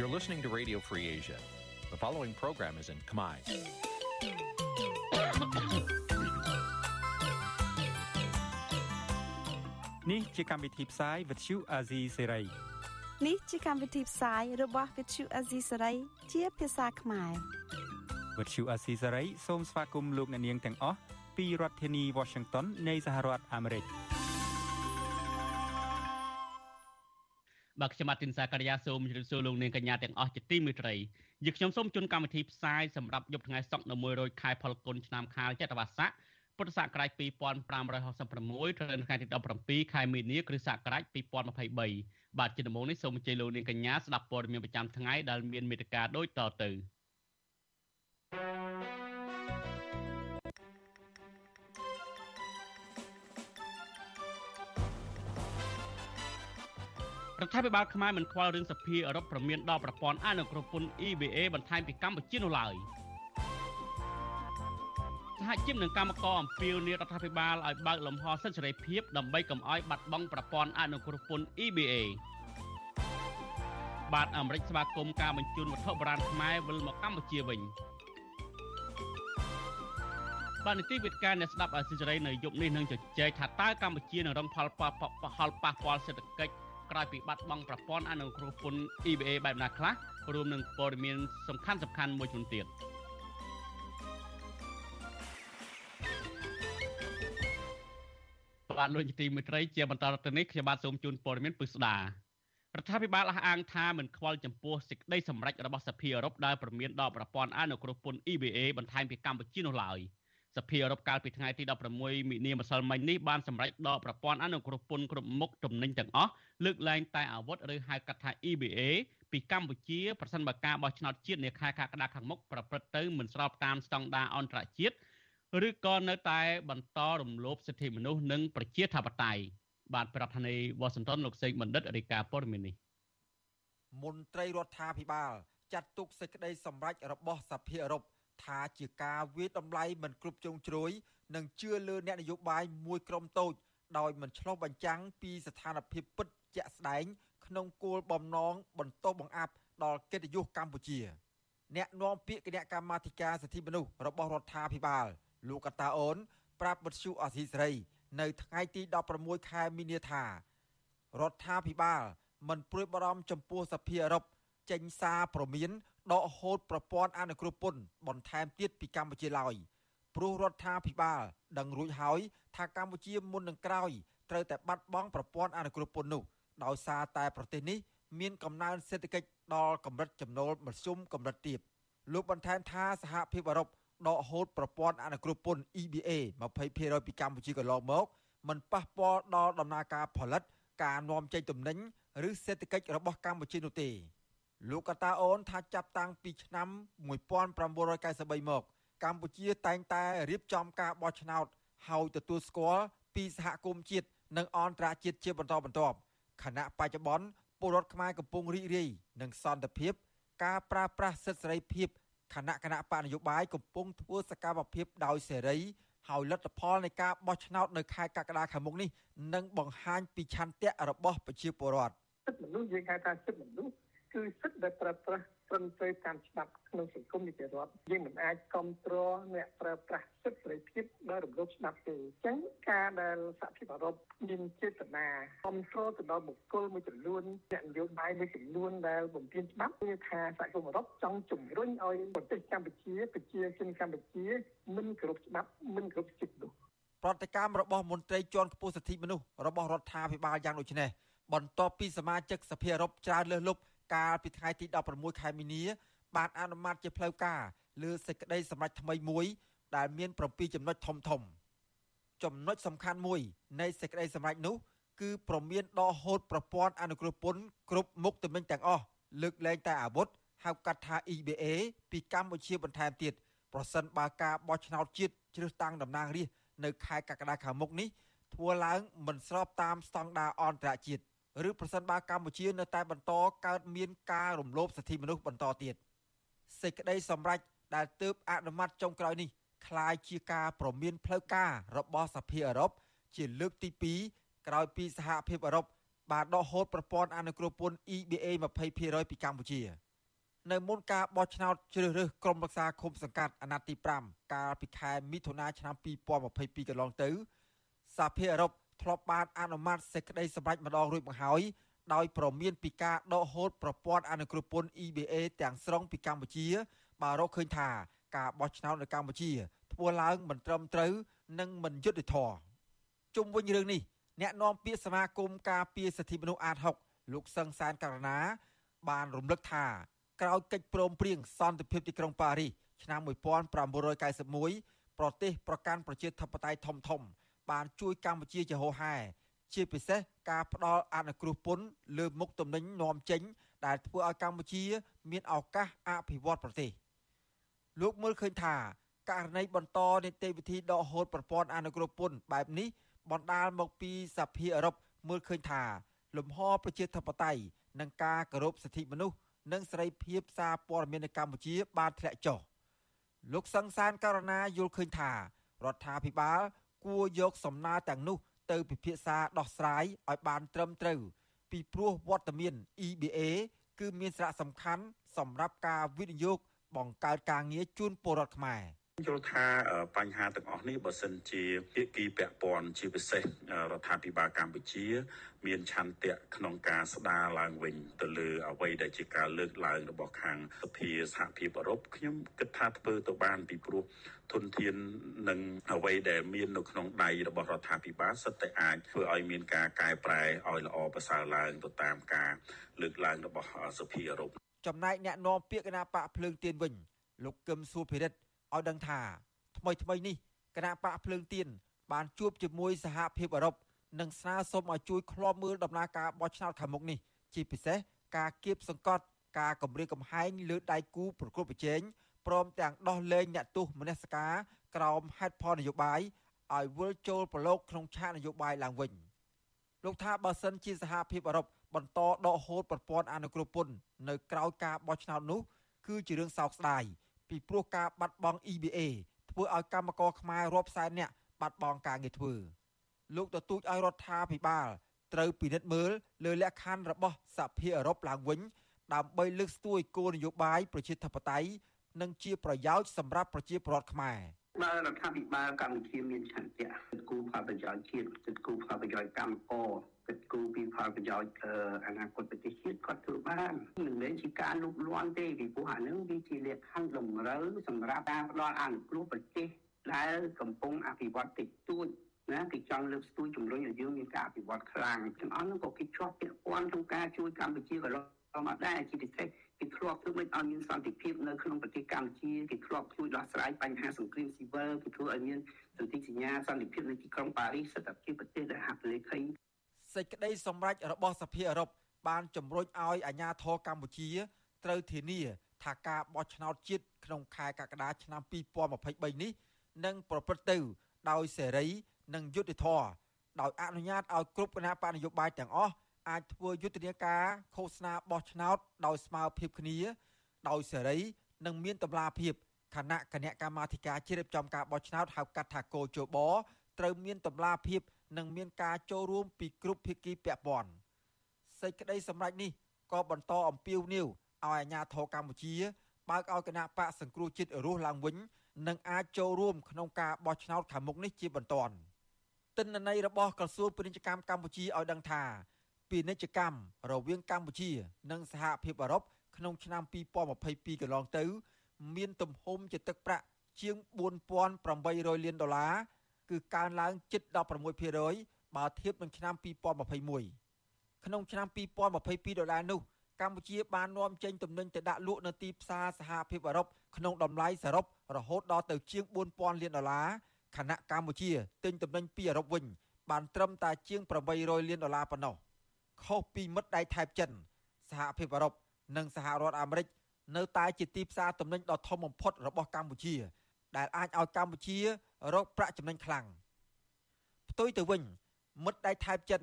You're listening to Radio Free Asia. The following program is in Khmer. នេះជាកម្មវិធីផ្សាយ Vuthu Azizi Serai នេះជាកម្មវិធីផ្សាយរបស់ Vuthu Azizi Serai ជាភាសាខ្មែរ Vuthu Azizi Serai សូមស្វាគមន៍លោកអ្នកនាងទាំងអស់ពីរដ្ឋធានី Washington នៃសហរដ្ឋអាមេរិក បាទខ្ញុំបាទទីនសាករិយាសូមជម្រាបសួរលោកនាងកញ្ញាទាំងអស់ជាទីមេត្រីយើខ្ញុំសូមជូនកម្មវិធីផ្សាយសម្រាប់យប់ថ្ងៃសុក្រនៅ100ខែផលគុណឆ្នាំខាលចត្វាស័កពុទ្ធសករាជ2566ត្រូវនៅថ្ងៃទី17ខែមីនាគ្រិស្តសករាជ2023បាទជាដំបូងនេះសូមអញ្ជើញលោកនាងកញ្ញាស្ដាប់ព័ត៌មានប្រចាំថ្ងៃដែលមានមេត្តាដូចតទៅ រដ្ឋាភិបាលខ្មែរមិនខ្វល់រឿងសភាអឺរ៉ុបប្រមានដល់ប្រព័ន្ធអនុគ្រោះពន្ធ EBA បន្ថែមពីកម្ពុជានោះឡើយសហជីពនិងកម្មករអំពាវនាវរដ្ឋាភិបាលឲ្យបើកលំហសិទ្ធិសេរីភាពដើម្បីកុំឲ្យបាត់បង់ប្រព័ន្ធអនុគ្រោះពន្ធ EBA បាទអាមេរិកស្វាគមន៍ការបញ្ជូនវត្ថុបុរាណខ្មែរវិលមកកម្ពុជាវិញបាទនីតិវិទ្យាអ្នកស្ដាប់អសិរ័យនៅយប់នេះនឹងជជែកថាតើកម្ពុជានឹងរងផលប៉ះផលប៉ះពាល់សេដ្ឋកិច្ច ក្រោយពីបាត់បង់ប្រព័ន្ធអនុគ្រោះពន្ធ EBA បែបណាខ្លះរួមនឹងព័ត៌មានសំខាន់សំខាន់មួយចំនួនទៀតបាទលោកទីមេត្រីជាបន្តទៅនេះខ្ញុំបាទសូមជូនព័ត៌មានពិស្ដារដ្ឋាភិបាលអះអាងថាមិនខ្វល់ចំពោះសេចក្តីសម្រេចរបស់សភាអឺរ៉ុបដែលប្រមានដល់ប្រព័ន្ធអនុគ្រោះពន្ធ EBA បន្ថែមពីកម្ពុជានោះឡើយ។ សភាអឺរ៉ុបកាលពីថ្ងៃទី16មិនិនាម្សិលមិញនេះបានសម្រេចដកប្រព័ន្ធអនុគ្រោះពន្ធគ្រប់មុខទំនិញទាំងអស់លើកលែងតែអាវុធឬហៅកាត់ថា EBA ពីកម្ពុជាប្រសិនបើការបោះឆ្នោតជាតិនាខែកក្កដាខាងមុខប្រព្រឹត្តទៅមិនស្របតាមស្តង់ដារអន្តរជាតិឬក៏នៅតែបន្តរំលោភសិទ្ធិមនុស្សនិងប្រជាធិបតេយ្យបាទប្រធានាធិបតី Washington លោកសេកបណ្ឌិតរាយការណ៍ព័ត៌មាននេះមន្ត្រីរដ្ឋាភិបាលចាត់ទុកសេចក្តីសម្រេចរបស់សភាអឺរ៉ុប ថាជាការវាយតម្លៃមិនគ្រប់ជ្រុងជ្រោយនិងជឿលើអ្នកនយោបាយមួយក្រុមតូច ដោយមិនឆ្លុះបញ្ចាំងពីស្ថានភាពពិតជាក់ស្ដែង ក្នុងគោលបំណងបន្តបង្អាប់ដល់កិត្តិយសកម្ពុជា អ្នកនាំពាក្យគណៈកម្មាធិការសិទ្ធិមនុស្សរបស់រដ្ឋាភិបាលលោកកតាអូន ប្រាប់បទសុអសីសេរីនៅថ្ងៃទី16ខែមីនាថារដ្ឋាភិបាលមិនព្រួយបារម្ភចំពោះសភាអឺរ៉ុបចេញសារព្រមាន ដកហូតប្រព័ន្ធអនុគ្រោះពន្ធបន្ថែមទៀតពីកម្ពុជាឡើយព្រោះរដ្ឋាភិបាលដឹងរួចហើយថាកម្ពុជាមុននឹងក្រោយត្រូវតែបាត់បង់ប្រព័ន្ធអនុគ្រោះពន្ធនោះដោយសារតែប្រទេសនេះមានកំណើនសេដ្ឋកិច្ចដល់កម្រិតចំណូលមធ្យមកម្រិតទាបលោកបន្ថែមថាសហភាពអឺរ៉ុបដកហូតប្រព័ន្ធអនុគ្រោះពន្ធ EBA 20%ពីកម្ពុជាកន្លងមកមិនប៉ះពាល់ដល់ដំណើរការផលិត ការនាំចេញទំនិញឬសេដ្ឋកិច្ចរបស់កម្ពុជានោះទេ លោកកតាអូនថាចាប់តាំងពីឆ្នាំ1993មក កម្ពុជាតែងតែរៀបចំការបោះឆ្នោតហើយទទួលស្គាល់ពីសហគមន៍ជាតិនិងអន្តរជាតិជាបន្តបន្ទាប់ខណៈបច្ចុប្បន្នពលរដ្ឋខ្មែរកំពុងរីករាយនឹងសន្តិភាព ការប្រើប្រាស់សិទ្ធិសេរីភាពគណៈគណៈបកនយោបាយកំពុងធ្វើសកម្មភាពដោយសេរីហើយលទ្ធផលនៃការបោះឆ្នោតនៅខែកក្កដាខាងមុខនេះនឹងបង្ហាញពីឆន្ទៈរបស់ប្រជាពលរដ្ឋសិទ្ធិមនុស្សយើងហៅថាសិទ្ធិមនុស្ស គឺសិទ្ធិដែលប្រើប្រាស់ត្រឹមត្រូវតាមច្បាប់ក្នុងសង្គមនីតិរដ្ឋយើងមិនអាចគ្រប់គ្រងអ្នកប្រើប្រាស់សិទ្ធិសេរីភាពដោយរំលោភច្បាប់ទេអញ្ចឹងការដែលសហភាពអឺរ៉ុបមានចេតនាគ្រប់គ្រងទៅដល់បុគ្គលមួយចំនួនអ្នកនយោបាយមួយចំនួនដែលបំពេញច្បាប់គឺថាសហគមន៍អឺរ៉ុបចង់ជំរុញឲ្យប្រទេសកម្ពុជាប្រជាជនកម្ពុជាមិនគោរពច្បាប់មិនគោរពសិទ្ធិនោះប្រតិកម្មរបស់មន្ត្រីជាន់ខ្ពស់សិទ្ធិមនុស្សរបស់រដ្ឋាភិបាលយ៉ាងដូចនេះបន្ទាប់ពីសមាជិកសភាអឺរ៉ុបច្រើនលើសលប់ កាលពីថ្ងៃទី16ខែមីនា បានអនុម័តជាផ្លូវការលើសេចក្តីសម្រេចថ្មីមួយ ដែលមាន7ចំណុចធំធំ ចំណុចសំខាន់មួយ នៃសេចក្តីសម្រេចនោះ គឺប្រមានដកហូតប្រព័ន្ធអនុគ្រោះពន្ធគ្រប់មុខទំនិញទាំងអស់លើកលែងតែអាវុធហៅកាត់ថា EBA ពីកម្ពុជាបន្ថែមទៀតប្រសិនបើការបោះឆ្នោតជាតិជ្រើសតាំងតំណាងរាស្ត្រនៅខែកក្កដាខាងមុខនេះធ្វើឡើងមិនស្របតាមស្តង់ដារអន្តរជាតិ ឬប្រសិនបើកម្ពុជានៅតែបន្តកើតមានការរំលោភសិទ្ធិមនុស្សបន្តទៀតសេចក្តីសម្រេចដែលទើបអនុម័តចុងក្រោយនេះคล้ายជាការប្រមានផ្លូវការរបស់សភាអឺរ៉ុបជាលើកទី2ក្រោយពីសហភាពអឺរ៉ុបបានដកហូតប្រព័ន្ធអនុគ្រោះពន្ធ EBA 20%ពីកម្ពុជា នៅមុនការបោះឆ្នោតជ្រើសរើសក្រុមប្រឹក្សាគុំសង្កាត់អាណត្តិទី5កាលពីខែមិថុនាឆ្នាំ2022កន្លងទៅសហភាពអឺរ៉ុប ធ្លាប់បានអនុម័តសេចក្តីសម្រេចម្ដងរួចមកហើយដោយប្រមានពីការដកហូតប្រព័ន្ធអនុគ្រោះពន្ធ EBA ទាំងស្រុងពីកម្ពុជាបើរកឃើញថាការបោះឆ្នោតនៅកម្ពុជាធ្វើឡើងមិនត្រឹមត្រូវនិងមិនយុត្តិធម៌ជុំវិញរឿងនេះអ្នកនាំពាក្យសមាគមការពារសិទ្ធិមនុស្សអាត6លោកសឹងសានករណា បានរំលឹកថាក្រោយកិច្ចព្រមព្រៀងសន្តិភាពទីក្រុងប៉ារីសឆ្នាំ1991ប្រទេសប្រកាន់ប្រជាធិបតេយ្យធំធំ បានជួយកម្ពុជាជាហោហែជាពិសេសការផ្ដល់អនុគ្រោះពន្ធលើមុខទំនិញនាំចេញ ដែលធ្វើឲ្យកម្ពុជា មានឱកាសអភិវឌ្ឍប្រទេសលោកមើលឃើញថាករណីបន្តនីតិវិធីដកហូតប្រព័ន្ធអនុគ្រោះពន្ធបែបនេះបណ្ដាលមកពីសភាអឺរ៉ុបមើលឃើញថា លំហប្រជាធិបតេយ្យនិងការគោរពសិទ្ធិមនុស្សនិងសេរីភាពសារព័ត៌មាននៅកម្ពុជាបានធ្លាក់ចុះលោកសង្សានករណាយល់ឃើញថារដ្ឋាភិបាល គួរយកសំណើទាំងនោះ ទៅពិភាក្សាដោះស្រាយឲ្យបានត្រឹមត្រូវ ពីព្រោះវត្តមាន EBA គឺមានសារៈសំខាន់សម្រាប់ការវិនិយោគបង្កើតការងារជូនពលរដ្ឋខ្មែរ។ យល់ថាបញ្ហាទាំងអស់នេះបើសិនជាភាគីពាក់ព័ន្ធជាពិសេសរដ្ឋាភិបាលកម្ពុជា មានឆន្ទៈក្នុងការស្ដារឡើងវិញទៅលើអ្វីដែលជាការលើកឡើងរបស់ខាងសភាសហភាពអឺរ៉ុបខ្ញុំគិតថាធ្វើទៅបានពីព្រោះធនធាននិងអ្វីដែលមាននៅក្នុងដៃរបស់រដ្ឋាភិបាលសិតតែអាចធ្វើឲ្យមានការកែប្រែឲ្យល្អប្រសើរឡើងទៅតាមការលើកឡើងរបស់សភាអឺរ៉ុបចំណែកអ្នកនាំពាក្យគណៈបកភ្លើងទៀនវិញលោកកឹមសុភិរិទ្ធ ឲ្យដឹងថាថ្មីថ្មីនេះគណៈបកភ្លើងទៀនបានជួបជាមួយសហភាពអឺរ៉ុបនិងស្នើសុំឲ្យជួយឃ្លាំមើលដំណើរការបោះឆ្នោតខាងមុខនេះជាពិសេសការគៀបសង្កត់ការគម្រាមកំហែងលើដៃគូប្រកួតប្រជែងព្រមទាំងដោះលែងអ្នកទោសមនសិការក្រោមហេតុផលនយោបាយឲ្យវិលចូលប្រឡូកក្នុងឆាកនយោបាយឡើងវិញលោកថាបើសិនជាសហភាពអឺរ៉ុបបន្តដកហូតប្រព័ន្ធអនុគ្រោះពន្ធនៅក្រៅការបោះឆ្នោតនោះគឺជារឿងសោកស្ដាយ ពីព្រោះការបាត់បង់ EBA ធ្វើឲ្យកម្មករខ្មែររាប់សែននាក់បាត់បង់ការងារធ្វើលោកទទូចឲ្យរដ្ឋាភិបាលត្រូវពិនិត្យមើលលើលក្ខខណ្ឌរបស់សហភាពអឺរ៉ុបឡើងវិញដើម្បីលើកស្ទួយគោលនយោបាយប្រជាធិបតេយ្យនិងជាប្រយោជន៍សម្រាប់ប្រជាពលរដ្ឋខ្មែរ បើរដ្ឋាភិបាលកម្ពុជាមានឆន្ទៈគិតគូរផលប្រយោជន៍ជាតិគិតគូរផលប្រយោជន៍កម្មករគិតគូរពីផលប្រយោជន៍អនាគតប្រទេសជាតិគាត់ធ្វើបានមិនមែនជាការលុបលាន់ទេពីព្រោះអានឹងវាជាលក្ខខណ្ឌតម្រូវសម្រាប់ការផ្ដល់អនុគ្រោះប្រទេសដែលកំពុងអភិវឌ្ឍតិចតួចណាគេចង់លើកស្ទួយជំរុញឲ្យយើងមានការអភិវឌ្ឍខ្លាំងទាំងអស់នោះក៏គេជាប់ពាក់ព័ន្ធក្នុងការជួយកម្ពុជាកន្លងមកដែរជាពិសេស គេធ្លាប់ធ្វើមិនឲ្យមានសន្តិភាពនៅក្នុងប្រទេសកម្ពុជាគេធ្លាប់ជួយដោះស្រាយបញ្ហាសង្គ្រាមស៊ីវិលគេធ្វើឲ្យមានសន្ធិសញ្ញាសន្តិភាពនៅទីក្រុងប៉ារីសស្ថិតជាប្រទេសដែលហាក់លេខីសេចក្តីសម្រេចរបស់សភាអឺរ៉ុបបានជំរុញឲ្យអាជ្ញាធរកម្ពុជាត្រូវធានាថាការបោះឆ្នោតជាតិក្នុងខែកក្កដាឆ្នាំ2023នេះនឹងប្រព្រឹត្តទៅដោយសេរីនិងយុត្តិធម៌ដោយអនុញ្ញាតឲ្យគ្រប់គណៈបកនយោបាយទាំងអស់ អាចធ្វើយុទ្ធនាការឃោសនាបោះឆ្នោតដោយស្មើភាពគ្នា ដោយសេរីនិងមានតម្លាភាពគណៈគណៈកម្មាធិការជ្រៀបចំការបោះឆ្នោតហៅកាត់ថាកោជបត្រូវមានតម្លាភាព និងមានការចូលរួមពីគ្រប់ភាគីពាក់ព័ន្ធសេចក្តីសម្រេចនេះក៏បន្តអំពាវនាវឲ្យអាជ្ញាធរកម្ពុជា បើកឲ្យគណៈបកសង្គ្រោះជាតិរស់ឡើងវិញនិងអាចចូលរួមក្នុងការបោះឆ្នោតខាងមុខនេះជាបន្ទាន់ទិន្នន័យរបស់ក្រសួងពាណិជ្ជកម្មកម្ពុជាឲ្យដឹងថា ពាណិជ្ជកម្មរវាងកម្ពុជា និងសហភាពអឺរ៉ុបក្នុងឆ្នាំ2022កន្លងទៅ មានទំហំជាទឹកប្រាក់ជាង4800លានដុល្លារគឺកើនឡើងជិត16%បើធៀបនឹងឆ្នាំ2021ក្នុងឆ្នាំ2022ដុល្លារនោះកម្ពុជាបាននាំចេញទំនិញទៅដាក់លក់នៅទីផ្សារសហភាពអឺរ៉ុបក្នុងតម្លៃសរុបរហូតដល់ទៅជាង4000លានដុល្លារខណៈកម្ពុជាទិញទំនិញពីអឺរ៉ុបវិញបានត្រឹមតែជាង800លានដុល្លារប៉ុណ្ណោះ ខុសពីមិត្តដៃថៃចិនសហភាពអឺរ៉ុបនិងសហរដ្ឋអាមេរិកនៅតែជាទីផ្សារទំនិញដ៏ធំបំផុតរបស់កម្ពុជា ដែលអាចឲ្យកម្ពុជារកប្រាក់ចំណេញខ្លាំងផ្ទុយទៅវិញ មិត្តដៃថៃចិន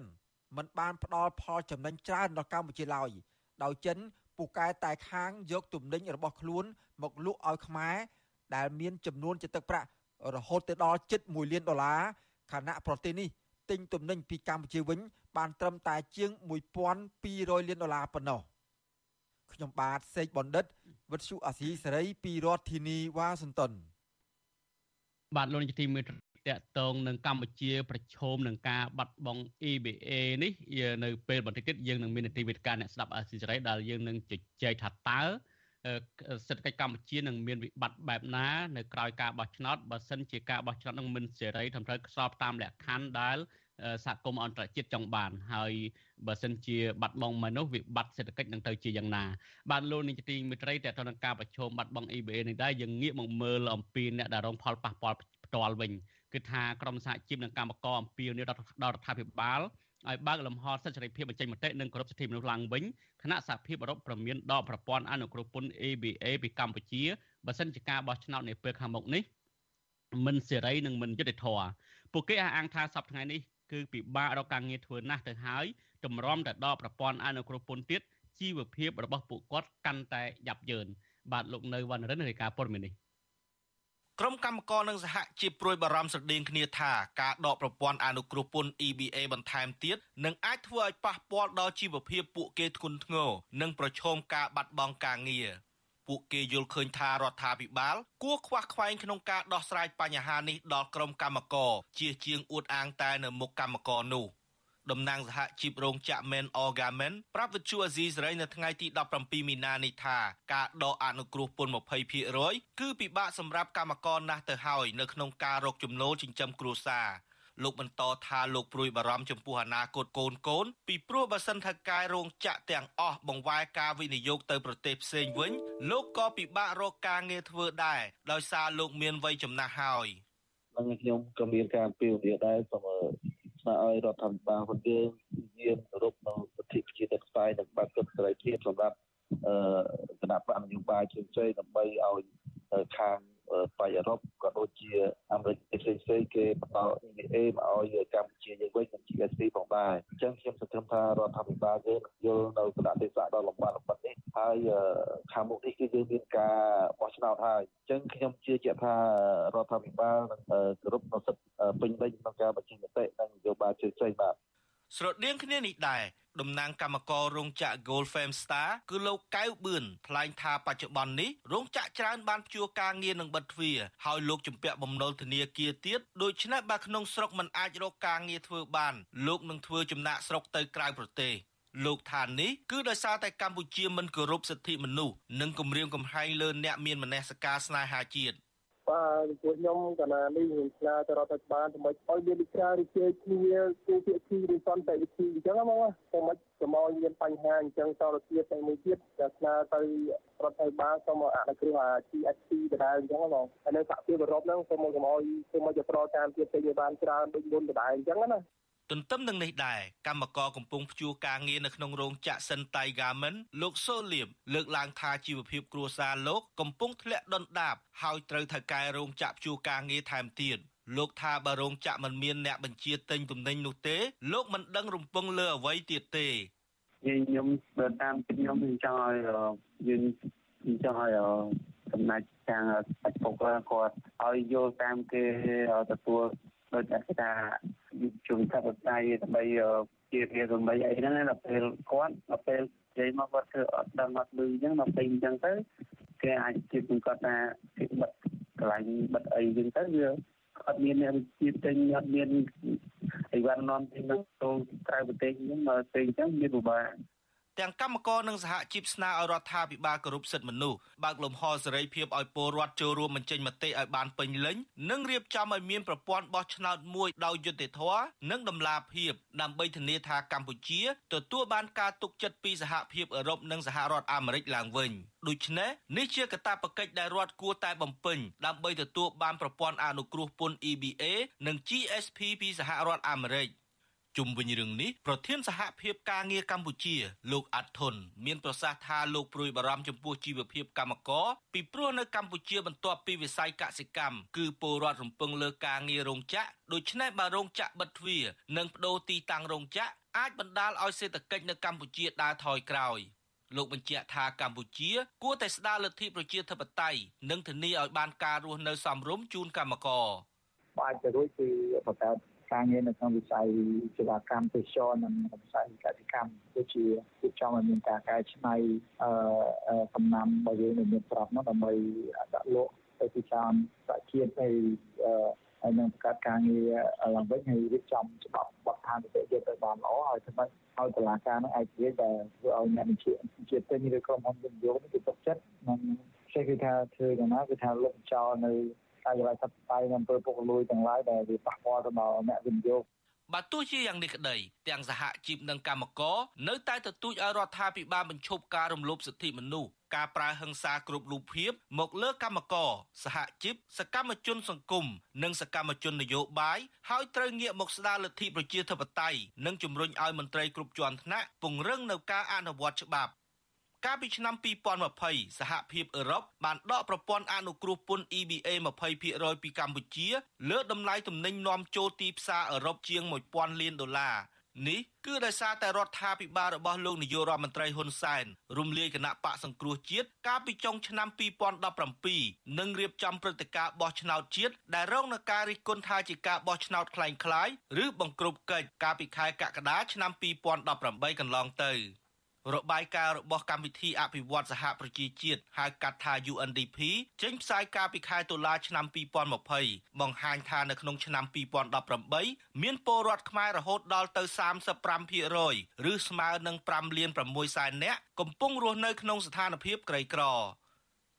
មិនបានផ្ដល់ផលចំណេញច្រើនដល់កម្ពុជាឡើយដោយចិនពូកែតែខាងយកទំនិញរបស់ខ្លួន មកលក់ឲ្យខ្មែរដែលមានចំនួនជាទឹកប្រាក់រហូតទៅដល់ជិត1លានដុល្លារខណៈប្រទេសនេះ ទិញទំនិញពីកម្ពុជាវិញ បានត្រឹមតែជាង1200លានដុល្លារប៉ុណ្ណោះខ្ញុំបាទសេកបណ្ឌិតវិទ្យុអាស៊ីសេរីពីរដ្ឋធានីវ៉ាស៊ីនតោនបាទលោកនាយកទីមេត្រីតកតងនឹងកម្ពុជា ប្រឈមនឹងការបាត់បង់ EBA នេះនៅពេលបន្តិចទៀតយើងនឹងមាននីតិវិទ្យាអ្នកស្ដាប់អាស៊ីសេរីដែលយើងនឹងជជែកថាតើ សេដ្ឋកិច្ចកម្ពុជានឹងមានវិបត្តិបែបណានៅក្រៅការបោះឆ្នោតបើសិនជាការបោះឆ្នោតនឹងមិនសេរីត្រឹមត្រូវស្របតាមលក្ខខណ្ឌដែលសហគមន៍អន្តរជាតិចង់បានហើយបើសិនជាបាត់បង់មនុស្សវិបត្តិសេដ្ឋកិច្ចនឹងទៅជាយ៉ាងណាបាទលោកនាយកទីមេត្រីតើតើនឹងការប្រជុំបាត់បង់ EBA នេះដែរយើងងាកមកមើលអំពីអ្នកដែលរងផលប៉ះពាល់ផ្ទាល់វិញគឺថាក្រមសហជីពនិងកម្មករអំពីនេះដល់រដ្ឋាភិបាល ឲ្យបើកលំហសិទ្ធិសេរីភាពបញ្ចេញមតិនិងគោរពសិទ្ធិមនុស្សឡើងវិញគណៈសហភាពអឺរ៉ុបប្រមានដកប្រព័ន្ធអនុគ្រោះពន្ធ ABA ពីកម្ពុជាបើសិនជាការបោះឆ្នោតនាពេលខាងមុខនេះមិនសេរីនិងមិនយុត្តិធម៌ពួកគេអះអាងថាសប្តាហ៍នេះគឺពិបាករកការងារធ្វើណាស់ទៅហើយតម្រាំតែដកប្រព័ន្ធអនុគ្រោះពន្ធទៀតជីវភាពរបស់ពួកគាត់កាន់តែយ៉ាប់យ៉ឺនបាទលោកនៅវណ្ណរិនរាយការណ៍ព័ត៌មាននេះ ក្រុមកម្មករនិងសហជីពព្រួយបារម្ភស្រដៀងគ្នាថាការដកប្រព័ន្ធអនុគ្រោះពន្ធ EBA បន្ថែមទៀតនឹងអាចធ្វើឲ្យប៉ះពាល់ដល់ជីវភាពពួកគេធ្ងន់ធ្ងរនិងប្រឈមការបាត់បង់ការងារពួកគេយល់ឃើញថារដ្ឋាភិបាល គួរខ្វះខ្វែងក្នុងការដោះស្រាយបញ្ហានេះដល់ក្រុមកម្មករជាជាងអួតអាងតែនៅមុខកម្មករនោះ តំណាងសហជីពរោងចក្រ Men Orgamen ប្រាប់វិទ្យុអាស៊ីសេរីនៅថ្ងៃទី17មីនានេះថាការដកអនុគ្រោះពន្ធ20%គឺពិបាកសម្រាប់កម្មករណាស់ទៅហើយនៅក្នុងការរកចំណូលចិញ្ចឹមគ្រួសារលោកបន្តថាលោកព្រួយបារម្ភចំពោះអនាគតកូនកូនពីព្រោះបើសិនថាកាយរោងចក្រទាំងអស់បង្វែរការវិនិយោគទៅប្រទេសផ្សេងវិញ លោកក៏ពិបាករកការងារធ្វើដែរដោយសារលោកមានវ័យចំណាស់ហើយនឹងខ្ញុំក៏មានការពីវនាដែរសូម ស្នើឲ្យរដ្ឋាភិបាលផងយើងយាមគោរពនៅសិទ្ធិប្រជាធិបតេយ្យនិងបាត់សិទ្ធិសេរីភាពសម្រាប់អឺគណៈបកនយោបាយជើងជ័យដើម្បីឲ្យខាង បៃអឺរ៉ុបក៏ដូចជាអាមេរិកផ្សេងផ្សេងគេបន្ត EBA មកឲ្យកម្ពុជាយើងវិញនិង GSP ផងដែរអញ្ចឹងខ្ញុំសង្ឃឹមថារដ្ឋាភិបាលយើងយល់នៅគណៈទេសៈដ៏លំបាកលំបិននេះហើយខាងមុខនេះគឺយើងមានការបោះឆ្នោតហើយអញ្ចឹងខ្ញុំជឿជាក់ថារដ្ឋាភិបាលនឹងគោរពនូវសិទ្ធិពេញលេញក្នុងការបញ្ចេញមតិនិងនយោបាយជឿជ័យបាទ ស្រដៀងគ្នានេះដែរតំណាងកម្មកររោងចក្រ Gold Fame Star គឺលោកកៅបឿនថ្លែងថាបច្ចុប្បន្ននេះរោងចក្រច្រើនបានព្យួរការងារនឹងបិទទ្វារហើយលោកជំពាក់បំណុលធនាគារទៀតដូច្នេះបើក្នុងស្រុកមិនអាចរកការងារធ្វើបានលោកនឹងធ្វើចំណាក់ស្រុកទៅក្រៅប្រទេសលោកថានេះគឺដោយសារតែកម្ពុជាមិនគោរពសិទ្ធិមនុស្សនិងគំរាមកំហែងលើអ្នកមានមនសិការស្នេហាជាតិ បាទពួកខ្ញុំកណានេះខ្ញុំឆ្លើយទៅរដ្ឋាភិបាលសម្រាប់ឲ្យមានវិការរីករាយគ្នាគូភាគីឬសន្តិវិធីអញ្ចឹងហ្មងសម្រាប់កុំឲ្យមានបញ្ហាអញ្ចឹងតរទៀតតែមួយទៀតតែឆ្លើយទៅរដ្ឋាភិបាលសូមអនុគ្រោះអា GSP ដដែលអញ្ចឹងហ្មងហើយនៅសហភាពអឺរ៉ុបហ្នឹងសូមកុំឲ្យសូមឲ្យប្រតាមទៀតទៅបានច្រើនដូចមុនដដែលអញ្ចឹងណា ទន្ទឹមនឹងនេះដែរកម្មករកំពុងព្យួរការងារនៅក្នុងរោងចក្រ Sentai Garment លោកសូលៀមលើកឡើងថាជីវភាពគ្រួសារលោកកំពុងធ្លាក់ដុនដាបហើយត្រូវថៅកែរោងចក្រព្យួរការងារថែមទៀតលោកថាបើរោងចក្រមិនមានអ្នកបញ្ជាទិញទំនិញនោះទេ លោកមិនដឹងរំពឹងលើអ្វីទៀតទេខ្ញុំបើតាមខ្ញុំចង់ឲ្យយើងចង់ឲ្យសំណាច់ខាងអពុកគាត់ឲ្យយល់តាមគេទទួល ដូចតែថាជុំថាបតៃដើម្បីជាវាដើម្បីអីហ្នឹងដល់ពេលគាត់ដល់ពេលនិយាយមកគាត់ធ្វើអត់ដឹងអត់លឺអញ្ចឹងដល់ពេលអញ្ចឹងទៅគេអាចជិះគាត់ថាគេបិទកន្លែងបិទអីអញ្ចឹងទៅវាអត់មានអ្នកជាទិញអត់មានអីវ៉ាន់នាំទិញទៅក្រៅប្រទេសអញ្ចឹងមកទិញអញ្ចឹងមានពិបាក ទាំងកម្មករនិងសហជីពស្នើឲ្យរដ្ឋាភិបាលគោរពសិទ្ធិមនុស្សបើកលំហសេរីភាពឲ្យពលរដ្ឋចូលរួមបញ្ចេញមតិឲ្យបានពេញលេញនិងរៀបចំឲ្យមានប្រព័ន្ធបោះឆ្នោតមួយដោយយុត្តិធម៌និងតម្លាភាពដើម្បីធានាថាកម្ពុជាទទួលបានការទុកចិត្តពីសហភាពអឺរ៉ុបនិងសហរដ្ឋអាមេរិកឡើងវិញដូច្នេះនេះជាកាតព្វកិច្ចដែលរដ្ឋគួរតែបំពេញដើម្បីទទួលបានប្រព័ន្ធអនុគ្រោះពន្ធ EBA និង GSP ពីសហរដ្ឋអាមេរិក ជុំវិញរឿងនេះប្រធានសហភាពការងារកម្ពុជាលោកអាត់ធុនមានប្រសាសន៍ថាលោកព្រួយបារម្ភចំពោះជីវភាពកម្មករពីព្រោះនៅកម្ពុជាបន្ទាប់ពីវិស័យកសិកម្មគឺពលរដ្ឋរំពឹងលើការងាររោងចក្រដូច្នេះបើរោងចក្របិទទ្វារនិងបដូរទីតាំងរោងចក្រអាចបណ្ដាលឲ្យសេដ្ឋកិច្ចនៅកម្ពុជាដើរថយក្រោយលោកបញ្ជាក់ថាកម្ពុជាគួរតែស្ដារលទ្ធិប្រជាធិបតេយ្យនិងធានាឲ្យបានការរស់នៅសមរម្យជូនកម្មករអាចទៅរួចគឺបង្កើត ការងារនៅក្នុងវិស័យសេវាកម្មទេសចរនិងវិស័យកសិកម្មដូចជាទីចំឲ្យមានការកែច្នៃអឺកំណាំរបស់យើងនៅមានប្រាប់នោះដើម្បីដាក់លក់ទៅទីផ្សារសហជាតិហើយហើយនឹងបង្កើតការងារឡើងវិញហើយរៀបចំច្បាប់បទដ្ឋានវិទ្យាទៅបានល្អហើយធ្វើម៉េចឲ្យតឡាការនឹងឯករាជ្យដែលធ្វើឲ្យអ្នកវិជាជាតិពេញឬក្រុមហ៊ុនវិនិយោគនេះគឺទុកចិត្តនិងចេះគឺថាធ្វើយ៉ាងណាគឺថាលុបចោលនៅ កាយវិការសត្វតៃនៅអំពើពុករលួយទាំងឡាយដែលវាប៉ះពាល់ទៅដល់អ្នកវិនិយោគបើទោះជាយ៉ាងនេះក្តីទាំងសហជីពនិងកម្មករនៅតែទទូចឲ្យរដ្ឋាភិបាលបញ្ឈប់ការរំលោភសិទ្ធិមនុស្សការប្រើហិង្សាគ្រប់រូបភាពមកលើកម្មករសហជីពសកម្មជនសង្គមនិងសកម្មជននយោបាយហើយត្រូវងាកមកស្ដារលទ្ធិប្រជាធិបតេយ្យនិងជំរុញឲ្យមន្ត្រីគ្រប់ជាន់ថ្នាក់ពង្រឹងនៅការអនុវត្តច្បាប់ កាលពីឆ្នាំ2020សហភាពអឺរ៉ុបបានដកប្រព័ន្ធអនុគ្រោះពន្ធ EBA 20%ពីកម្ពុជាលើតម្លៃទំនិញនាំចូលទីផ្សារអឺរ៉ុបជាង1000លានដុល្លារនេះគឺដោយសារតែរដ្ឋាភិបាលរបស់លោកនាយករដ្ឋមន្ត្រីហ៊ុនសែនរំលាយគណៈបកសង្គ្រោះជាតិកាលពីចុងឆ្នាំ2017និងរៀបចំព្រឹត្តិការណ៍បោះឆ្នោតជាតិដែលរងនឹងការរិះគន់ថាជាការបោះឆ្នោតคล้ายៗឬបង្ក្រប់កិច្ចកាលពីខែកក្កដាឆ្នាំ2018កន្លងទៅ របាយការណ៍របស់កម្មវិធីអភិវឌ្ឍសហប្រជាជាតិហៅកាត់ថា UNDP ចេញផ្សាយកាលពីខែតុលាឆ្នាំ2020បង្ហាញថានៅក្នុងឆ្នាំ2018មានពលរដ្ឋខ្មែររហូតដល់ទៅ35%ឬស្មើនឹង5លាន6សែននាក់កំពុងរស់នៅក្នុងស្ថានភាពក្រីក្រ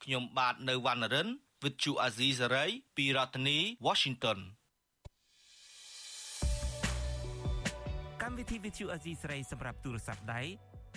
ខ្ញុំបាទនៅវណ្ណរិន With Chu Azizi Saray ពីរដ្ឋធានី Washington កម្មវិធី With Chu Azizi Saray សម្រាប់ទូរស័ព្ទដៃ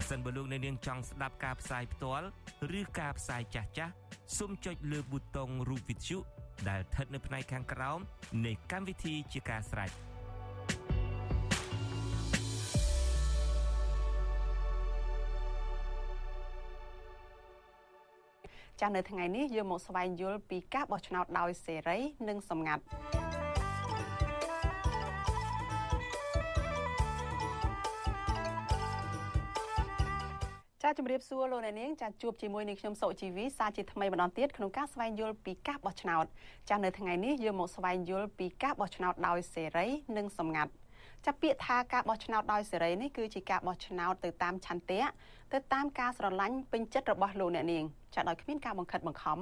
ប្រសិនបើលោកអ្នកនាងចង់ស្ដាប់ការផ្សាយផ្ទាល់ឬការផ្សាយចាស់ចាស់សូមចុចលើប៊ូតុងរូបវិទ្យុដែលស្ថិតនៅផ្នែកខាងក្រោមនៃកម្មវិធីជាការស្ដាយចាស់នៅថ្ងៃនេះយើងមកស្វែងយល់ពីការបោះឆ្នោតដោយសេរី និងសម្ងាត់ ចាជំរាបសួរលោកអ្នកនាងចាជួបជាមួយនឹងខ្ញុំសុជីវីសាជាថ្មីម្ដងទៀតក្នុងការស្វែងយល់ពីការបោះឆ្នោតចានៅថ្ងៃនេះយើងមកស្វែងយល់ពីការបោះឆ្នោតដោយសេរីនិងសម្ងាត់ចាប់ពាក្យថាការបោះឆ្នោតដោយសេរីនេះគឺជាការបោះឆ្នោតទៅតាមឆន្ទៈទៅតាមការស្រឡាញ់ពេញចិត្តរបស់លោកអ្នកនាងចាដោយគ្មានការបង្ខិតបង្ខំ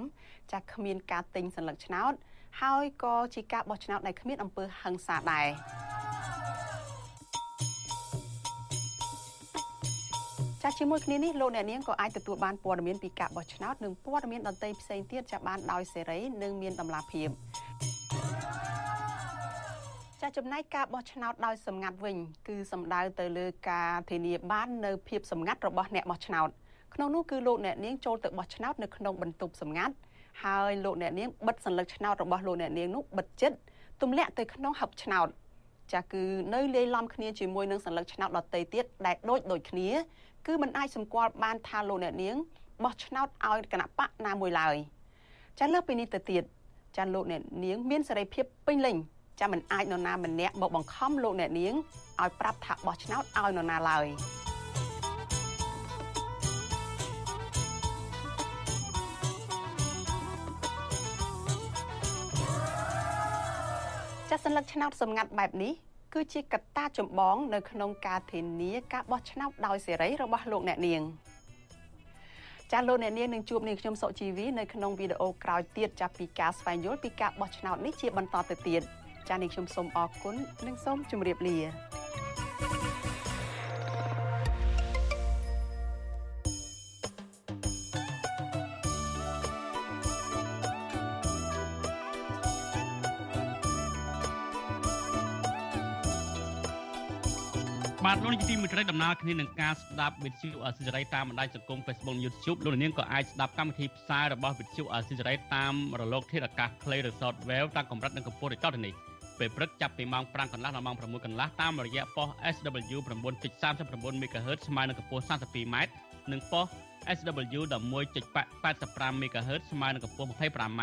ចាគ្មានការទិញសញ្ញាឆ្នោតហើយក៏ជាការបោះឆ្នោតដែលគ្មានអំពើហិង្សាដែរ ចាជាមួយគ្នានេះលោកអ្នកនាងក៏អាចទទួលបានព័ត៌មានពីការបោះឆ្នោតនិងព័ត៌មានដទៃផ្សេងទៀតចាប់បានដោយសេរីនិងមានតម្លាភាពចាចំណែកការបោះឆ្នោតដោយសម្ងាត់វិញគឺសំដៅទៅលើការធានាបាននៅភាពសម្ងាត់របស់អ្នកបោះឆ្នោតក្នុងនោះគឺលោកអ្នកនាងចូលទៅបោះឆ្នោតនៅក្នុងបន្ទប់សម្ងាត់ហើយលោកអ្នកនាងបិទសញ្ញាឆ្នោតរបស់លោកអ្នកនាងនោះបិទចិត្តទម្លាក់ទៅក្នុងហឹបឆ្នោត ចាគឺនៅលាយឡំគ្នាជាមួយនឹងសញ្ញាឆ្នោតដតីទៀតដែលដូចដូចគ្នា គឺมันអាចសម្គាល់បានថាលោកអ្នកនាងបោះឆ្នោតឲ្យគណៈបកណាមួយឡើយចាលើពីនេះទៅទៀតចាលោកអ្នកនាងមានសេរីភាពពេញលេញចាមិនអាចនរណាម្នាក់មកបង្ខំលោកអ្នកនាងឲ្យប្រាប់ថាបោះឆ្នោតឲ្យនរណាឡើយ ចាសញ្ញាឆ្នោតសម្ងាត់បែបនេះគឺជាកត្តាចម្បងនៅក្នុងការធានាការបោះឆ្នោតដោយសេរីរបស់លោកអ្នកនាងចាលោកអ្នកនាងនឹងជួបនាងខ្ញុំសុជីវីនៅក្នុងវីដេអូក្រោយទៀតចាប់ពីការស្វែងយល់ពីការបោះឆ្នោតនេះជាបន្តទៅទៀតចានាងខ្ញុំសូមអរគុណនិងសូមជម្រាបលា បាទលោកនាយកទីមេត្រីដំណើរគ្នានឹងការស្ដាប់វិទ្យុអសិរ័យតាមបណ្ដាញសង្គម Facebook YouTube លោកនាងក៏អាចស្ដាប់កម្មវិធីផ្សាយរបស់វិទ្យុអសិរ័យតាមរលកធាតុអាកាស Play Resort Wave តាមកម្រិតនិងកម្ពស់ដូចតទៅនេះពេលព្រឹកចាប់ពីម៉ោង5កន្លះដល់ម៉ោង6កន្លះតាមរយៈប៉ុស SW 9.39 MHz ស្មើនឹងកម្ពស់ 32m និងប៉ុស SW 11.85 MHz ស្មើនឹងកម្ពស់ 25m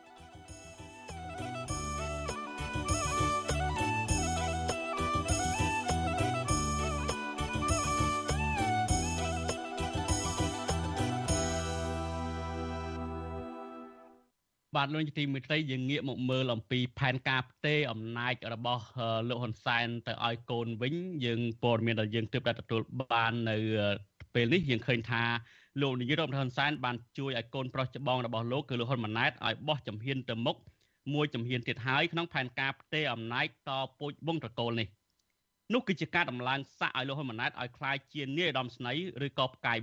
បាទលោកជាទីមេត្រីយើងងាកមកមើលអំពីផែនការផ្ទេរអំណាចរបស់លោកហ៊ុនសែនទៅឲ្យកូនវិញយើងព័ត៌មានដែលយើងទើបតែទទួលបាននៅពេលនេះយើងឃើញថាលោកនាយករដ្ឋមន្ត្រីហ៊ុនសែនបានជួយឲ្យកូនប្រុសច្បងរបស់លោកគឺលោកហ៊ុនម៉ាណែតឲ្យបោះជំហានទៅមុខមួយជំហានទៀតហើយក្នុងផែនការផ្ទេរអំណាចតពូជវងត្រកូលនេះនោះគឺជាការដំឡើងស័កឲ្យលោកហ៊ុនម៉ាណែតឲ្យក្លាយជានាយឧត្តមស្នីឬក៏ផ្កាយ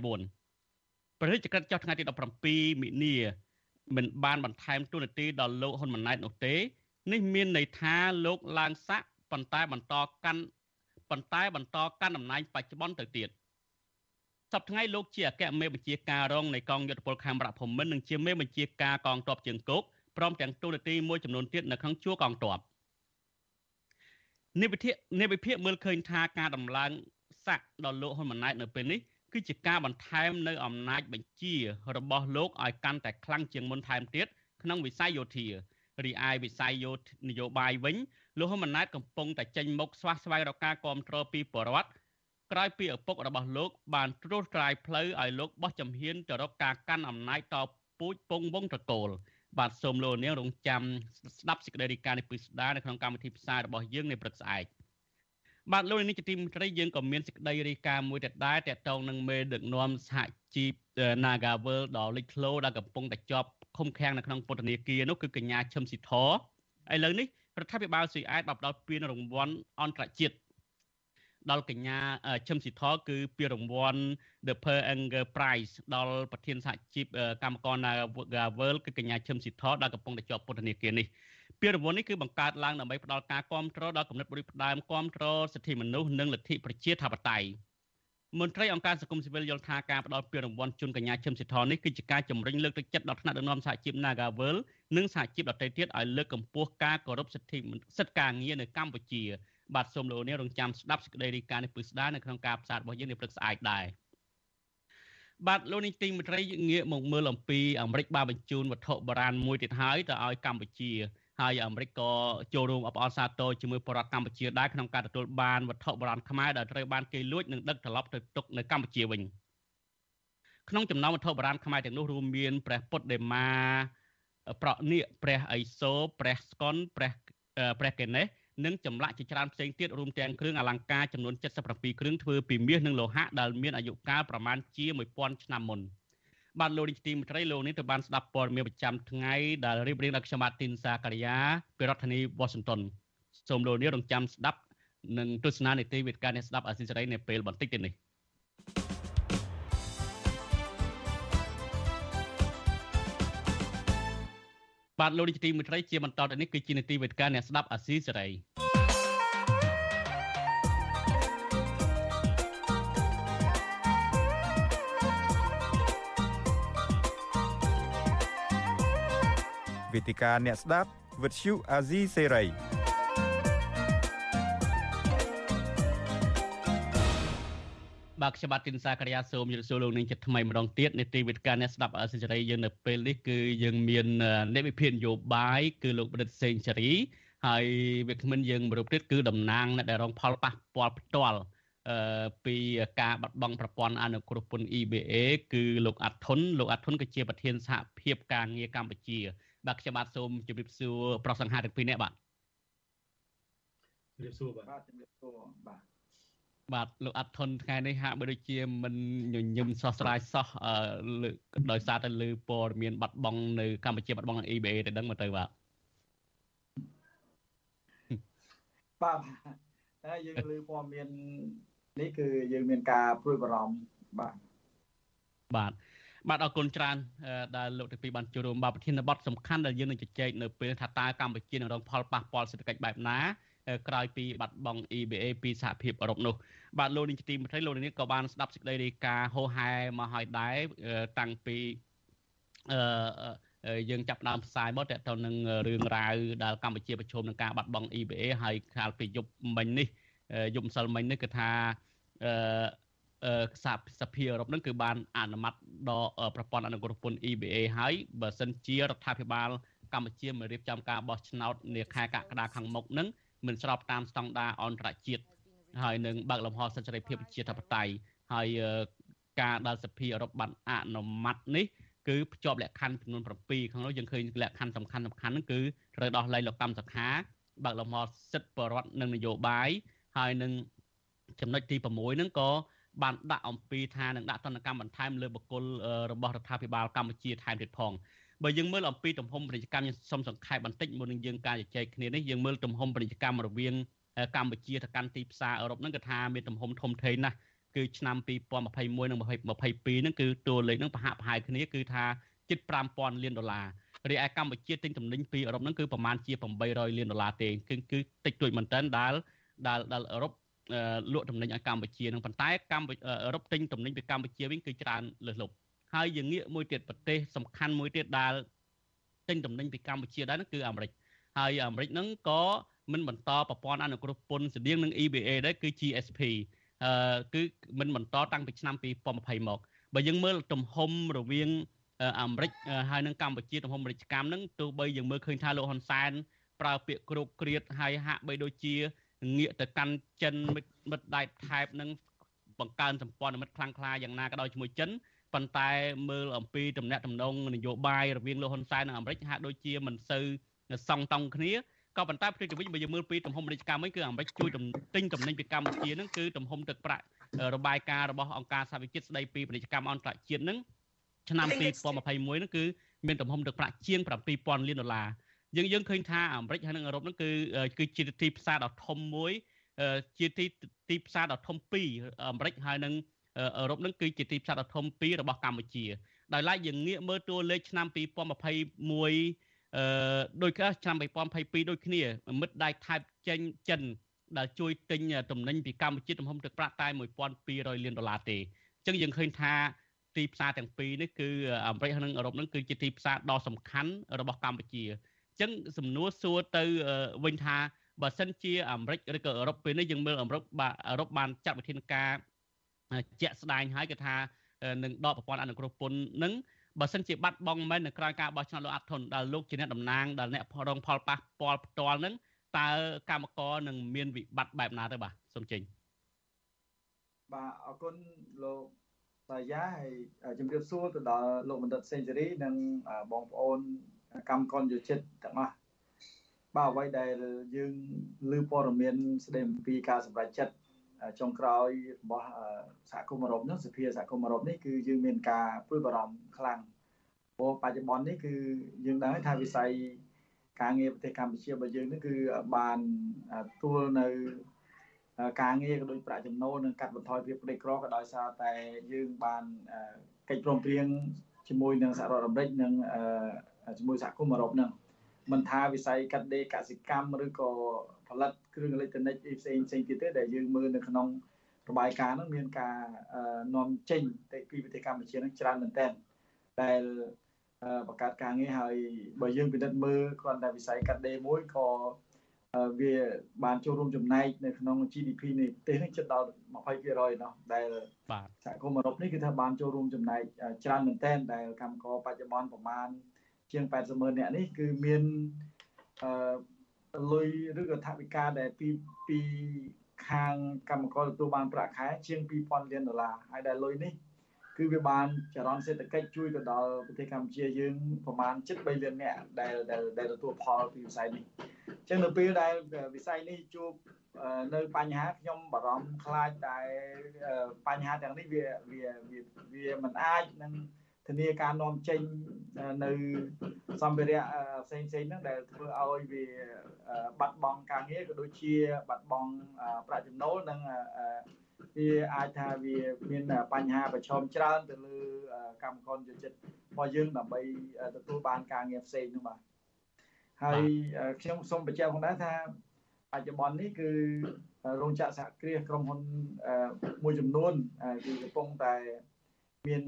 4ព្រះរាជក្រឹត្យចុះថ្ងៃទី17មិនិនា មិនបានបន្ថែមទូនាទីដល់លោកហ៊ុនម៉ាណែតនោះទេ នេះមានន័យថាលោកឡើងស័កប៉ុន្តែបន្តកាន់ប៉ុន្តែបន្តកាន់តំណែងបច្ចុប្បន្នទៅទៀតសប្តាហ៍ថ្ងៃលោកជាអគ្គមេបញ្ជាការរងនៃកងយុទ្ធពលខេមរៈភូមិន្ទនិងជាមេបញ្ជាការកងទ័ពជើងគោកព្រមទាំងទូនាទីមួយចំនួនទៀតនៅក្នុងជួរកងទ័ពនិវិភាកនិវិភាកមើលឃើញថាការដំឡើងស័កដល់លោកហ៊ុនម៉ាណែតនៅពេលនេះ គឺជាការបន្ថែមនៅអំណាចបញ្ជារបស់លោកឲ្យកាន់តែខ្លាំងជាងមុនថែមទៀតក្នុងវិស័យយោធារីឯវិស័យយោនយោបាយវិញលោកហ៊ុនម៉ាណែតកំពុងតែចេញមុខស្វះស្វែងរកការគ្រប់គ្រងពីបរដ្ឋក្រោយពីឪពុករបស់លោកបានត្រួសត្រាយផ្លូវឲ្យលោកបោះជំហានទៅរកការកាន់អំណាចតពូជពងវងត្រកូលបាទសូមលោកនាងរងចាំស្ដាប់សេចក្តីរាយការណ៍នេះពីស្ដារនៅក្នុងកម្មវិធីផ្សាយរបស់យើងនៅព្រឹកស្អែក បាទលោកនេះជាទីមន្ត្រីយើងក៏មានសេចក្តីរាយការណ៍មួយទៀតដែរតកតងនឹងមេដឹកនាំសហជីព Nagavel ដល់លេចធ្លោដែលកំពុងតែជាប់ឃុំឃាំងនៅក្នុងពន្ធនាគារនោះគឺកញ្ញាឈឹមស៊ីធឥឡូវនេះរដ្ឋាភិបាលស៊ុយអែតបានផ្ដល់ពានរង្វាន់អន្តរជាតិដល់កញ្ញាឈឹមស៊ីធគឺពានរង្វាន់ The Per Anger Prize ដល់ប្រធានសហជីពកម្មករ Nagavel គឺកញ្ញាឈឹមស៊ីធដែលកំពុងតែជាប់ពន្ធនាគារនេះ ពានរង្វាន់នេះគឺបង្កើតឡើងដើម្បីផ្ដល់ការគាំទ្រដល់គំនិតបុរីផ្ដើមគាំទ្រសិទ្ធិមនុស្សនិងលទ្ធិប្រជាធិបតេយ្យមន្ត្រីអង្គការសង្គមស៊ីវិលយល់ថាការផ្ដល់ពានរង្វាន់ជូនកញ្ញាឈឹមសិទ្ធនេះគឺជាការជំរុញលើកទឹកចិត្តដល់ថ្នាក់ដឹកនាំសហជីព Nagavel និងសហជីពដទៃទៀតឲ្យលើកកម្ពស់ការគោរពសិទ្ធិសិទ្ធិការងារនៅកម្ពុជាបាទសូមលោកនាងរងចាំស្ដាប់សេចក្តីរាយការណ៍នេះពឹស្ដារនៅក្នុងការផ្សាយរបស់យើងនៅព្រឹកស្អែកដែរបាទលោកនាងទីមន្ត្រីងាកមកមើលអំពីអាមេរិកបានបញ្ជូនវត្ថុបុរាណមួយទៀតហើយទៅឲ្យកម្ពុជា ហើយអាមេរិកក៏ចូលរួមអបអរសាទរជាមួយបរដ្ឋកម្ពុជាដែរក្នុងការទទួលបានវត្ថុបុរាណខ្មែរដែលត្រូវបានគេលួចនិងដឹកត្រឡប់ទៅទុកនៅកម្ពុជាវិញក្នុងចំណោមវត្ថុបុរាណខ្មែរទាំងនោះរួមមានព្រះពុទ្ធដេមាប្រក់នាគព្រះឥសូរព្រះស្កុនព្រះព្រះកេណេសនិងចម្លាក់ជាច្រើនផ្សេងទៀតរួមទាំងគ្រឿងអលង្ការចំនួន77គ្រឿងធ្វើពីមាសនិងលោហៈដែលមានអាយុកាលប្រមាណជា1000ឆ្នាំមុន។ បាទលោកនាយកទីមេត្រីលោកនេះទៅបានស្ដាប់ព័ត៌មានប្រចាំថ្ងៃដែលរៀបរៀងដោយខ្ញុំបាទទីនសាការីយ៉ាពីរដ្ឋធានី Washington សូមលោកនាងរងចាំស្ដាប់និងទស្សនានីតិវិទ្យានេះស្ដាប់អាស៊ីសេរីនៅពេលបន្តិចទៀតនេះបាទលោកនាយកទីមេត្រីជាបន្តទៅនេះគឺជានីតិវិទ្យាអ្នកស្ដាប់អាស៊ីសេរី វេទិកាអ្នកស្ដាប់វិទ្យុអាស៊ីសេរីបាទខ្ញុំបាទទីនសាករិយាសូមជម្រាបសួរលោកនាងជាថ្មីម្ដងទៀតនេតិវិទ្យាអ្នកស្ដាប់អសិរ័យយើងនៅពេលនេះគឺយើងមានអ្នកវិភាគនយោបាយគឺលោកបណ្ឌិតសេងសេរីហើយវាគ្មិនយើងរូបទៀតគឺតំណាងអ្នកដែលរងផលប៉ះពាល់ផ្ទាល់អឺពីការបាត់បង់ប្រព័ន្ធអនុគ្រោះពន្ធ EBA គឺលោកអាត់ធុនលោកអាត់ធុនគឺជាប្រធានសហភាពការងារកម្ពុជា បាទខ្ញុំបាទសូមជម្រាបសួរប្រុសសង្ហាទាំងពីរនាក់បាទជម្រាបសួរបាទជម្រាបសួរបាទបាទលោកអត់ធនថ្ងៃនេះហាក់បីដូចជាមិនញញឹមសោះស្រាយសោះដោយសារតែលើព័ត៌មានបាត់បង់នៅកម្ពុជាបាត់បង់ EBA ទៅដឹងមកទៅបាទបាទតែយើងលើព័ត៌មាននេះគឺយើងមានការព្រួយបារម្ភបាទបាទ បាទអរគុណច្រើនដែលលោកទាំងពីរបានចូលរួមបាទប្រធានបទសំខាន់ដែលយើងនឹងជជែកនៅពេលថាតើកម្ពុជានឹងរងផលប៉ះពាល់សេដ្ឋកិច្ចបែបណាក្រោយពីបាត់បង់ EBA ពីសហភាពអឺរ៉ុបនោះបាទលោកនាយកទីមេត្រីលោកនាងក៏បានស្ដាប់សេចក្តីរាយការណ៍ហោហែមកហើយដែរតាំងពីអឺយើងចាប់ដើមផ្សាយមកតទៅនឹងរឿងរ៉ាវដែលកម្ពុជាប្រឈមនឹងការបាត់បង់ EBA ហើយខាលពីយប់មិញនេះយប់ម្សិលមិញនេះគឺថាអឺ សាសភាអឺរ៉ុបនឹងគឺបានអនុម័តដល់ប្រព័ន្ធអនុគ្រោះពន្ធ EBA ហើយបើសិនជារដ្ឋាភិបាលកម្ពុជាមិនរៀបចំការបោះឆ្នោតនាខែកក្កដាខាងមុខនឹងមិនស្របតាមស្តង់ដារអន្តរជាតិហើយនឹងបើកលំហសិទ្ធិសេរីភាពជាធិបតេយ្យហើយការដែលសភាអឺរ៉ុបបានអនុម័តនេះគឺភ្ជាប់លក្ខខណ្ឌចំនួន7ក្នុងនោះយើងឃើញលក្ខខណ្ឌសំខាន់សំខាន់ហ្នឹងគឺត្រូវដោះលែងលោកកម្មសខាបើកលំហសិទ្ធិបរដ្ឋនិងនយោបាយហើយនឹងចំណុចទី6ហ្នឹងក៏ បានដាក់អំពីថានឹងដាក់ទណ្ឌកម្មបន្ថែមលើបុគ្គលរបស់រដ្ឋាភិបាលកម្ពុជាថែមទៀតផងបើយើងមើលអំពីទំហំពាណិជ្ជកម្មខ្ញុំសូមសង្ខេបបន្តិចមុននឹងយើងការជជែកគ្នានេះយើងមើលទំហំពាណិជ្ជកម្មរវាងកម្ពុជាទៅកាន់ទីផ្សារអឺរ៉ុបហ្នឹងគឺថាមានទំហំធំធេងណាស់គឺឆ្នាំ2021និង2022ហ្នឹងគឺតួលេខហ្នឹងប្រហាក់ប្រហែលគ្នាគឺថាជិត5000លានដុល្លាររីឯកម្ពុជាទិញទំនិញពីអឺរ៉ុបហ្នឹងគឺប្រមាណជា800លានដុល្លារទេគឺគឺតិចតួចមែនតើដែលដែលដែលអឺរ៉ុប លក់ទំនិញឲ្យកម្ពុជានឹងប៉ុន្តែកម្ពុជាអឺរ៉ុបទិញទំនិញពីកម្ពុជាវិញគឺច្រើនលើសលប់ហើយយើងងាកមួយទៀតប្រទេសសំខាន់មួយទៀតដែលទិញទំនិញពីកម្ពុជាដែរនោះគឺអាមេរិកហើយអាមេរិកហ្នឹងក៏មិនបន្តប្រព័ន្ធអនុគ្រោះពន្ធស្តៀងនឹង EBA ដែរគឺ GSP អឺគឺមិនបន្តតាំងពីឆ្នាំ2020មកបើយើងមើលទំហំរវាងអាមេរិកហើយនិងកម្ពុជាទំហំពាណិជ្ជកម្មហ្នឹងទោះបីយើងមើលឃើញថាលោកហ៊ុនសែនប្រើពាក្យគ្រោកគ្រាតហើយហាក់បីដូចជា ងាកទៅកាន់ចិនមិត្តដៃថែបនឹងបង្កើនសម្ព័ន្ធមិត្តខ្លាំងក្លាយ៉ាងណាក៏ដោយជាមួយចិនប៉ុន្តែមើលអំពីតំណែងតំណងនយោបាយរវាងលោកហ៊ុនសែននិងអាមេរិកហាក់ដូចជាមិនសូវសងតង់គ្នាក៏ប៉ុន្តែផ្ទុយទៅវិញបើយើងមើលពីទំហំពាណិជ្ជកម្មវិញគឺអាមេរិកជួយទិញតំណែងពីកម្ពុជាហ្នឹងគឺទំហំទឹកប្រាក់របាយការណ៍របស់អង្គការសហវិជាតិស្ដីពីពាណិជ្ជកម្មអន្តរជាតិហ្នឹងឆ្នាំ2021ហ្នឹងគឺមានទំហំទឹកប្រាក់ជាង7000លានដុល្លារ យើងយើងឃើញថាអាមេរិកហើយនិងអឺរ៉ុបហ្នឹងគឺគឺជាទីផ្សារដ៏ធំមួយជាទីទីផ្សារដ៏ធំពីរអាមេរិកហើយនិងអឺរ៉ុបនឹងគឺជាទីផ្សារដ៏ធំពីររបស់កម្ពុជាដោយឡែកយើងងាកមើលតួលេខឆ្នាំ2021អឺដូចគ្នាឆ្នាំ2022ដូចគ្នាមិត្តដៃថៃចេញចិនដែលជួយទិញទំនិញពីកម្ពុជាទំហំទឹកប្រាក់តែ1200លានដុល្លារទេអញ្ចឹងយើងឃើញថាទីផ្សារទាំងពីរនេះគឺអាមេរិកនិងអឺរ៉ុបនឹងគឺជាទីផ្សារដ៏សំខាន់របស់កម្ពុជាអញ្ចឹងសំណួរសួរទៅវិញថាបើសិនជាអាមេរិកឬក៏អឺរ៉ុបពេលនេះយើងមើលអឺរ៉ុបបាទអឺរ៉ុបបានចាត់វិធានការជាក់ស្ដែងហើយគឺថានឹងដកប្រព័ន្ធអនុគ្រោះពន្ធនឹងបើសិនជាបាត់បង់មែននៅក្រៅការបោះឆ្នោតលោកអាត់ធុនដែលលោកជាអ្នកតំណាងដែលអ្នករងផលប៉ះពាល់ផ្ទាល់នឹងតើកម្មករនឹងមានវិបត្តិបែបណាទៅបាទសូមចេញបាទអរគុណលោកតាយាហើយជំរាបសួរទៅដល់លោកបណ្ឌិតសេងសេរីនិងបងប្អូន កម្មករយោជិតទាំងអស់បាទអ្វីដែលយើងលើព័ត៌មានស្ដីអំពីការសម្រេចចិត្តចុងក្រោយរបស់សហគមន៍អឺរ៉ុបនោះសភាសហគមន៍អឺរ៉ុបនេះគឺយើងមានការព្រួយបារម្ភខ្លាំងព្រោះបច្ចុប្បន្ននេះគឺយើងដឹងថាវិស័យការងារប្រទេសកម្ពុជារបស់យើងនេះគឺបានទួលនៅការងារក៏ដូចប្រាក់ចំណូលនិងកាត់បន្ថយភាពក្រីក្រក៏ដោយសារតែយើងបានកិច្ចព្រមព្រៀងជាមួយនឹងសហរដ្ឋអាមេរិកនិង ជាមួយសហគមន៍អឺរ៉ុបហ្នឹងមិនថាវិស័យកាត់ដេរកសិកម្មឬក៏ផលិតគ្រឿងអេឡិចត្រូនិកផ្សេងផ្សេងទៀតទេដែលយើងមើលនៅក្នុងរបាយការណ៍ហ្នឹងមានការនាំចេញទៅពីប្រទេសកម្ពុជាហ្នឹងច្រើនមែនទែនដែលបង្កើតការងារហើយបើយើងពិនិត្យមើលគ្រាន់តែវិស័យកាត់ដេរមួយក៏វាបានចូលរួមចំណែកនៅក្នុង GDP នៃប្រទេសនេះជិតដល់20%នោះដែលសហគមន៍អឺរ៉ុបនេះគឺថាបានចូលរួមចំណែកច្រើនមែនទែនដែលកម្មករបច្ចុប្បន្នប្រមាណ ជាង80ម៉ឺននាក់នេះគឺមានអឺលុយឬក៏ថវិកាដែលពីពីខាងកម្មករទទួលបានប្រាក់ខែជាង2000លានដុល្លារហើយដែលលុយនេះគឺវាបានចរន្តសេដ្ឋកិច្ចជួយទៅដល់ប្រទេសកម្ពុជាយើងប្រមាណជិត3លាននាក់ដែលដែលទទួលផលពីវិស័យនេះអញ្ចឹងនៅពេលដែលវិស័យនេះជួបនៅបញ្ហាខ្ញុំបារម្ភខ្លាចតែបញ្ហាទាំងនេះវាវាវាមិនអាចនឹង ធានាការនាំចេញនៅសម្ភារៈផ្សេងផ្សេងហ្នឹងដែលធ្វើឲ្យវាបាត់បង់ការងារក៏ដូចជាបាត់បង់ប្រាក់ចំណូលនិងវាអាចថាវាមានបញ្ហាប្រឈមច្រើនទៅលើកម្មករយោជិតរបស់យើងដើម្បីទទួលបានការងារផ្សេងនោះបាទហើយខ្ញុំសូមបញ្ជាក់ផងដែរថាបច្ចុប្បន្ននេះគឺរោងចក្រសហគ្រាសក្រុមហ៊ុនមួយចំនួនគឺកំពុងតែ មាន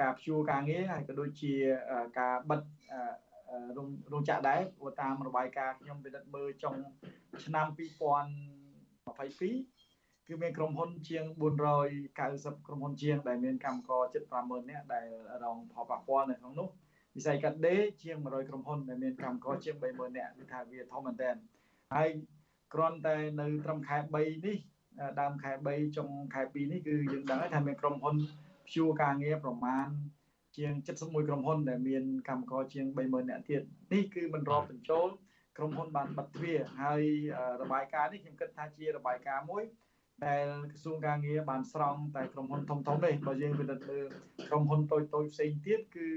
ការព្យួរការងារហើយក៏ដូចជាការបិទរោងរោងចក្រដែរព្រោះតាមរបាយការណ៍ខ្ញុំពិនិត្យមើលចុងឆ្នាំ2022គឺមានក្រុមហ៊ុនជាង490ក្រុមហ៊ុនជាង ដែលមានកម្មករជិត50000នាក់ដែលរងផលប៉ះពាល់នៅក្នុងនោះវិស័យកាត់ដេរជាង100ក្រុមហ៊ុនដែលមានកម្មករជាង30000នាក់គឺថាវាធំមែនទែនហើយគ្រាន់តែនៅត្រឹមខែ3នេះដើមខែ3ចុងខែ2នេះគឺយើងដឹងហើយថាមានក្រុមហ៊ុន ព្យួរការងារប្រមាណជាង71ក្រុមហ៊ុន ដែលមានកម្មករជាង30000នាក់ទៀតនេះគឺមិនរាប់បញ្ចូលក្រុមហ៊ុនបានបិទទ្វារហើយរបាយការណ៍នេះខ្ញុំគិតថាជារបាយការណ៍មួយដែលក្រសួងការងារបានស្រង់តែក្រុមហ៊ុនធំធំទេបើយើងពិនិត្យមើលក្រុមហ៊ុនតូចតូចផ្សេងទៀតគឺ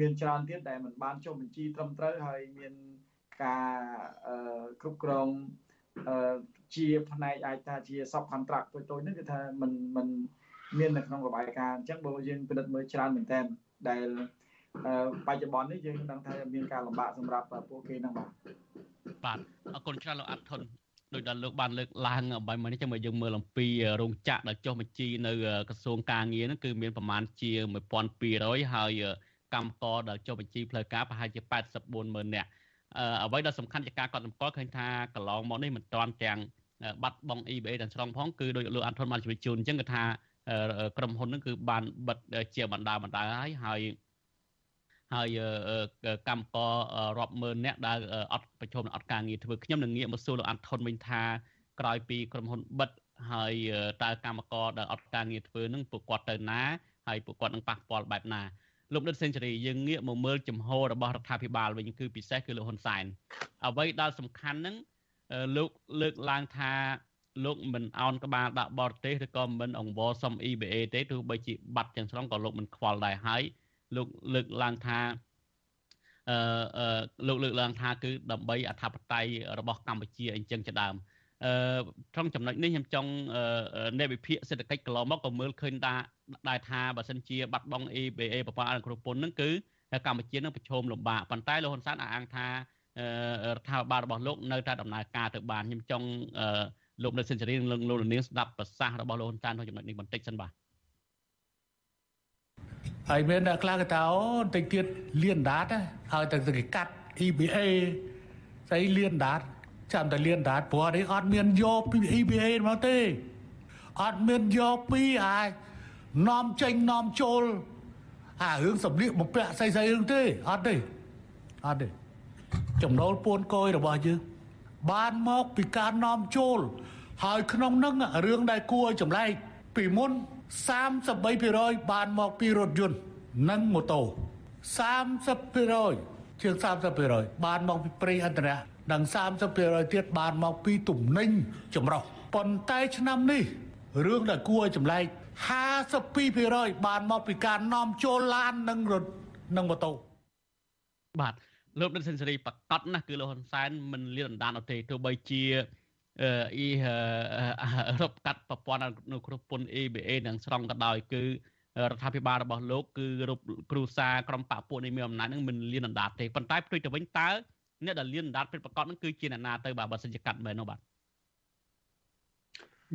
មានច្រើនទៀតដែលមិនបានចុះបញ្ជីត្រឹមត្រូវហើយមានការគ្រប់គ្រងជាផ្នែកអាចថាជា sub contract តូចតូចហ្នឹងគឺថាមិនមិន មាននៅក្នុងរបាយការណ៍អញ្ចឹងបើយើងពិនិត្យមើលច្រើនមែនតើដែលបច្ចុប្បន្ននេះយើងដឹងថាមានការលំបាកសម្រាប់ពួកគេហ្នឹងបាទបាទអរគុណច្រើនលោកអាត់ធុនដោយដែលលោកបានលើកឡើងបាយមិញនេះចាំមកយើងមើលអំពីរោងចក្រដែលចុះបញ្ជីនៅក្រសួងការងារហ្នឹងគឺមានប្រមាណជា1200ហើយកម្មករដែលចុះបញ្ជីផ្លូវការប្រហែលជា84ម៉ឺននាក់អ្វីដែលសំខាន់ជាការកត់សម្គាល់ឃើញថាកន្លងមកនេះមិនទាន់ទាំងបាត់បង់ EBA ទាំងស្រុងផងគឺដោយលោកអាន់ថុនបានជម្រាបជូនអញ្ចឹងគឺថា ក្រុមហ៊ុនហ្នឹងគឺបានបិទជាបណ្ដាបណ្ដាហើយហើយហើយកម្មកររាប់ម៉ឺនអ្នកដែលអត់ប្រឈមនឹងអត់ការងារធ្វើខ្ញុំនឹងងាកមកសួរលោកអាន់ថុនវិញថាក្រោយពីក្រុមហ៊ុនបិទហើយតើកម្មករដែលអត់ការងារធ្វើនឹងពួកគាត់ទៅណាហើយពួកគាត់នឹងប៉ះពាល់បែបណាលោកដិតសេនស៊ូរីយើងងាកមកមើលចំហរបស់រដ្ឋាភិបាលវិញគឺពិសេសគឺលោកហ៊ុនសែនអ្វីដែលសំខាន់ហ្នឹងលោកលើកឡើងថា លោកមិនអោនក្បាលដាក់បរទេសឬក៏មិនអង្វរសុំ EBA ទេទោះបីជាបាត់ទាំងស្រុងក៏លោកមិនខ្វល់ដែរហើយលោកលើកឡើងថាអឺលោកលើកឡើងថាគឺដើម្បីអធិបតេយ្យរបស់កម្ពុជាអញ្ចឹងជាដើមអឺ trong ចំណុចនេះខ្ញុំចង់នៃវិភាគសេដ្ឋកិច្ចកន្លងមកក៏មើលឃើញថាដែរថាបើសិនជាបាត់បង់ EBA ប្រព័ន្ធអនុគ្រោះពន្ធហ្នឹងគឺកម្ពុជានឹងប្រឈមលំបាកប៉ុន្តែលោកហ៊ុនសែនអះអាងថារដ្ឋាភិបាលរបស់លោកនៅតែដំណើរការទៅបានខ្ញុំចង់ លោកនៅសិនសេរីនឹងលោកនាងស្ដាប់ប្រសាសន៍របស់លោកហ៊ុនសែនក្នុងចំណុចនេះបន្តិចសិនបាទហើយមានអ្នកខ្លះគេថាអូបន្តិចទៀតលៀនដាតហើយតែគេកាត់ EBA ស្អីលៀនដាតចាំតែលៀនដាតព្រោះនេះអត់មានយកពី EBA មកទេអត់មានយកពីអានាំចេញនាំចូលអារឿងសម្លៀកបំពាក់ស្អីស្អីរឿងទេអត់ទេអត់ទេចំណូលពួនកយរបស់យើង បានមកពីការនាំចូលហើយក្នុងនឹងរឿងដែលគួរឲ្យចម្លែកពីមុន33%បានមកពីរថយន្តនិងម៉ូតូ30%ជាង30%បានមកពីប្រេងឥន្ធនៈនិង30%ទៀតបានមកពីទំនិញចម្រុះប៉ុន្តែឆ្នាំនេះរឿងដែលគួរឲ្យចម្លែក52%បានមកពីការនាំចូលឡាននិងរថនិងម៉ូតូបាទ លោកដិតសេនស៊ូរីប្រកាសណាស់គឺលោកហ៊ុនសែនមិនលៀនអណ្ដានអត់ទេទោះបីជាអ៊ីរົບកាត់ប្រព័ន្ធនៅគ្រប់ពន្ធ ABA នឹងស្រង់ក៏ដោយគឺរដ្ឋាភិបាលរបស់លោកគឺរូបគ្រូសាក្រុមបពពួកនេះមានអំណាចនឹងមិនលៀនអណ្ដាតទេប៉ុន្តែផ្ទុយទៅវិញតើអ្នកដែលលៀនអណ្ដាតពិតប្រាកដនឹងគឺជាអ្នកណាទៅបាទបើសិនជាកាត់មែននោះបាទ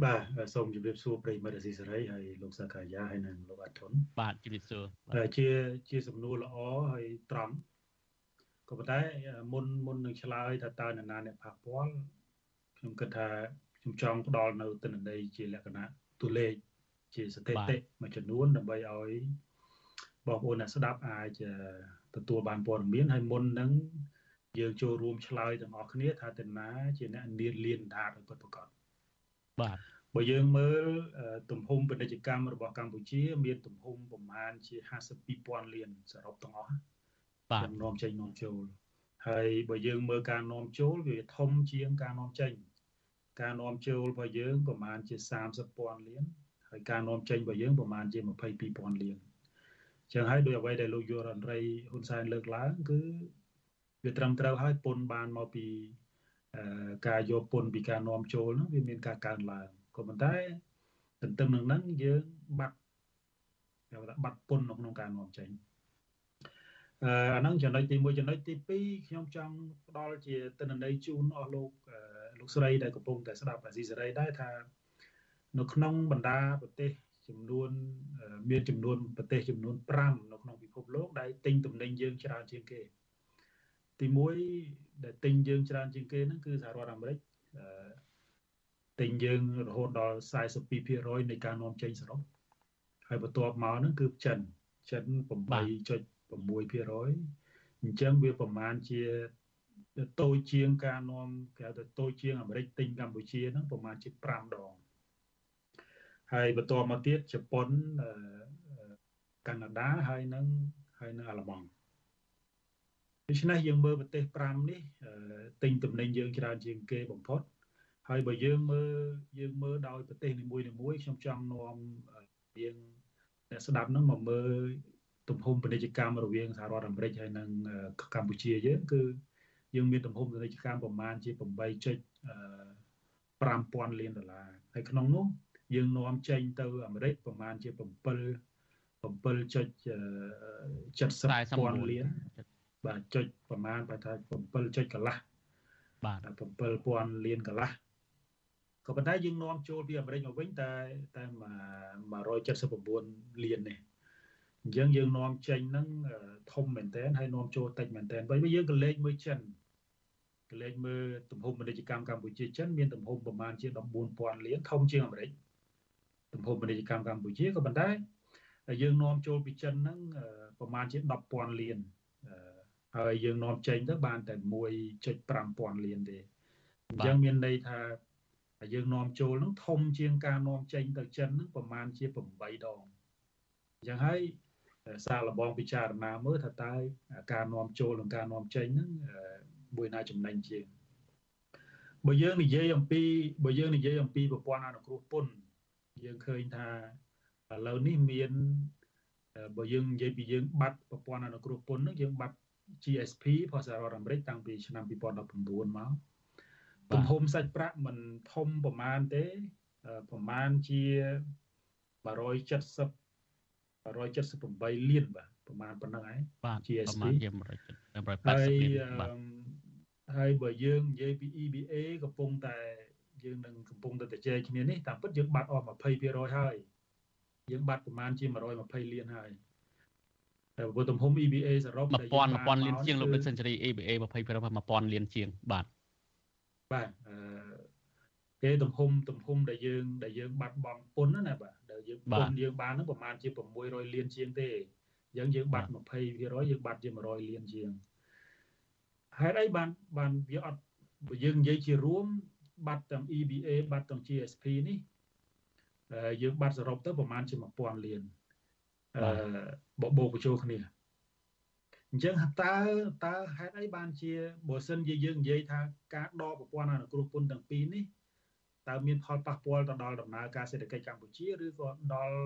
បាទសូមជម្រាបសួរប្រិយមិត្តអស៊ីសេរីហើយលោកសាកាយាហើយនិងលោកអាតុនបាទជម្រាបសួរជាជាសំណួរល្អហើយត្រង់ ក៏ប៉ុន្តែមុនមុននឹងឆ្លើយថាតើនរណាអ្នកប៉ះពាល់ខ្ញុំគិតថាខ្ញុំចង់ផ្ដល់នៅទិន្នន័យជាលក្ខណៈទូលេខជាស្ថិតិមួយចំនួនដើម្បីឲ្យបងប្អូនអ្នកស្ដាប់អាចទទួលបានព័ត៌មានហើយមុននឹងយើងចូលរួមឆ្លើយទាំងអស់គ្នាថាតើណាជាអ្នកនៀនលៀនដាតឲ្យពិតប្រាកដបាទបើយើងមើលទំហំពាណិជ្ជកម្មរបស់កម្ពុជា មានទំហំប្រមាណជា52,000លានសរុបទាំងអស់ បាទនាំចេញនាំចូលហើយបើយើងមើលការនាំចូលវាធំជាងការនាំចេញ ការនាំចូលរបស់យើងប្រមាណជា30,000លានហើយការនាំចេញរបស់យើងប្រមាណជា22,000លានចឹងហើយដោយអ្វីដែលលោកយុរ៉ាន់រៃហ៊ុនសែនលើកឡើងគឺវាត្រឹមត្រូវហើយពុនបានមកពីការយកពុនពីការនាំចូលហ្នឹងវាមានការកើនឡើងក៏ប៉ុន្តែទន្ទឹមនឹងហ្នឹងយើងបាត់គេថាបាត់ពុននៅក្នុងការនាំចេញ អឺអាហ្នឹងចំណុចទី1ចំណុចទី2ខ្ញុំចង់ផ្ដល់ជាទិន្នន័យជូនអស់លោកលោកស្រីដែលកំពុងតែស្ដាប់អាស៊ីសេរីដែរថានៅក្នុងបណ្ដាប្រទេសចំនួនមានចំនួនប្រទេសចំនួន5នៅក្នុងពិភពលោកដែលទិញទំនិញយើងច្រើនជាងគេ ទី1ដែលទិញយើងច្រើនជាងគេហ្នឹងគឺសហរដ្ឋអាមេរិកទិញយើងរហូតដល់42%នៃការនាំចេញសរុបហើយបន្ទាប់មកហ្នឹងគឺចិនចិន 8.6%អញ្ចឹងវាប្រមាណជាតូចជាងការនាំគេហៅថាតូចជាងអាមេរិកទិញកម្ពុជាហ្នឹងប្រមាណជា5ដងហើយបន្តមកទៀតជប៉ុនកាណាដាហើយនឹងហើយនឹងអាល្លឺម៉ង់ដូច្នេះយើងមើលប្រទេស5នេះទិញទំនិញយើងច្រើនជាងគេបំផុតហើយបើយើងមើលយើងមើលដោយប្រទេសនីមួយៗខ្ញុំចង់នាំយើងអ្នកស្ដាប់នឹងមកមើល ទំហំពាណិជ្ជកម្មរវាងសហរដ្ឋអាមេរិកហើយនិងកម្ពុជាយើងគឺយើងមានទំហំពាណិជ្ជកម្មប្រមាណជា8.5000លានដុល្លារហើយក្នុងនោះយើងនាំចេញទៅអាមេរិកប្រមាណជា7 7.70ពាន់លានបាទចុចប្រមាណបើថា7ចុចកន្លះបាទ7000លានកន្លះក៏ប៉ុន្តែយើងនាំចូលពីអាមេរិកមកវិញតែតែ179លាននេះ អញ្ចឹងយើងនាំចេញហ្នឹងធំមែនតើហើយនាំចូលតិចមែនតើបើយើងក៏លេខមើលចិនក៏លេខមើលទំហំពាណិជ្ជកម្មកម្ពុជាចិនមានទំហំប្រមាណជា14000លានធំជាងអាមេរិកទំហំពាណិជ្ជកម្មកម្ពុជាក៏ប៉ុន្តែយើងនាំចូលពីចិនហ្នឹងប្រមាណជា10,000លានហើយយើងនាំចេញទៅបានតែ1.5000លានទេអញ្ចឹងមានន័យថាយើងនាំចូលហ្នឹងធំជាងការនាំចេញទៅចិនហ្នឹងប្រមាណជា8ដងអញ្ចឹងហើយ សារលបងពិចារណាមើលថាតើការនាំចូលនិងការនាំចេញហ្នឹងមួយណាចំណេញជាងបើយើងនិយាយអំពីបើយើងនិយាយអំពីប្រព័ន្ធអនុគ្រោះពន្ធយើងឃើញថាឥឡូវនេះមានបើយើងនិយាយពីយើងបាត់ប្រព័ន្ធអនុគ្រោះពន្ធហ្នឹងយើងបាត់ GSP របស់សហរដ្ឋអាមេរិកតាំងពីឆ្នាំ2019មកទំហំសាច់ប្រាក់មិនធំប្រមាណទេប្រមាណជា170 178លានបាទប្រមាណប៉ុណ្្នឹងហើយបាទ GSP ប្រមាណជា180លានបាទហើយបើយើងនិយាយពី EBA កំពុងតែយើងនឹងកំពុងតែជជែកគ្នានេះតាមពិតយើងបាត់អស់20%ហើយយើងបាត់ប្រមាណជា120លានហើយតែបើទំហំ EBA សរុប1000 1000លានជាងលោកដឹក Century EBA 20% 1000លានជាងបាទបាទអឺគេទំហំទំហំដែលយើងដែលយើងបាត់បង់ពុនណាបាទដែល យើងពុនយើងបានហ្នឹងប្រហែលជា600លានជាងទេអញ្ចឹងយើងបាត់20%យើងបាត់ជា100លានជាងហេតុអីបានបានវាអត់បើយើងនិយាយជារួមបាត់ទាំង EBA បាត់ទាំង GSP នេះយើងបាត់សរុបទៅប្រហែលជា1000លានអឺបបោកបញ្ចូលគ្នាអញ្ចឹងតើតើហេតុអីបានជាបើសិនជាយើងនិយាយថាការដកប្រព័ន្ធអនុគ្រោះពន្ធទាំងពីរនេះ តើមានផលប៉ះពាល់ទៅដល់ដំណើរការសេដ្ឋកិច្ចកម្ពុជាឬក៏ដល់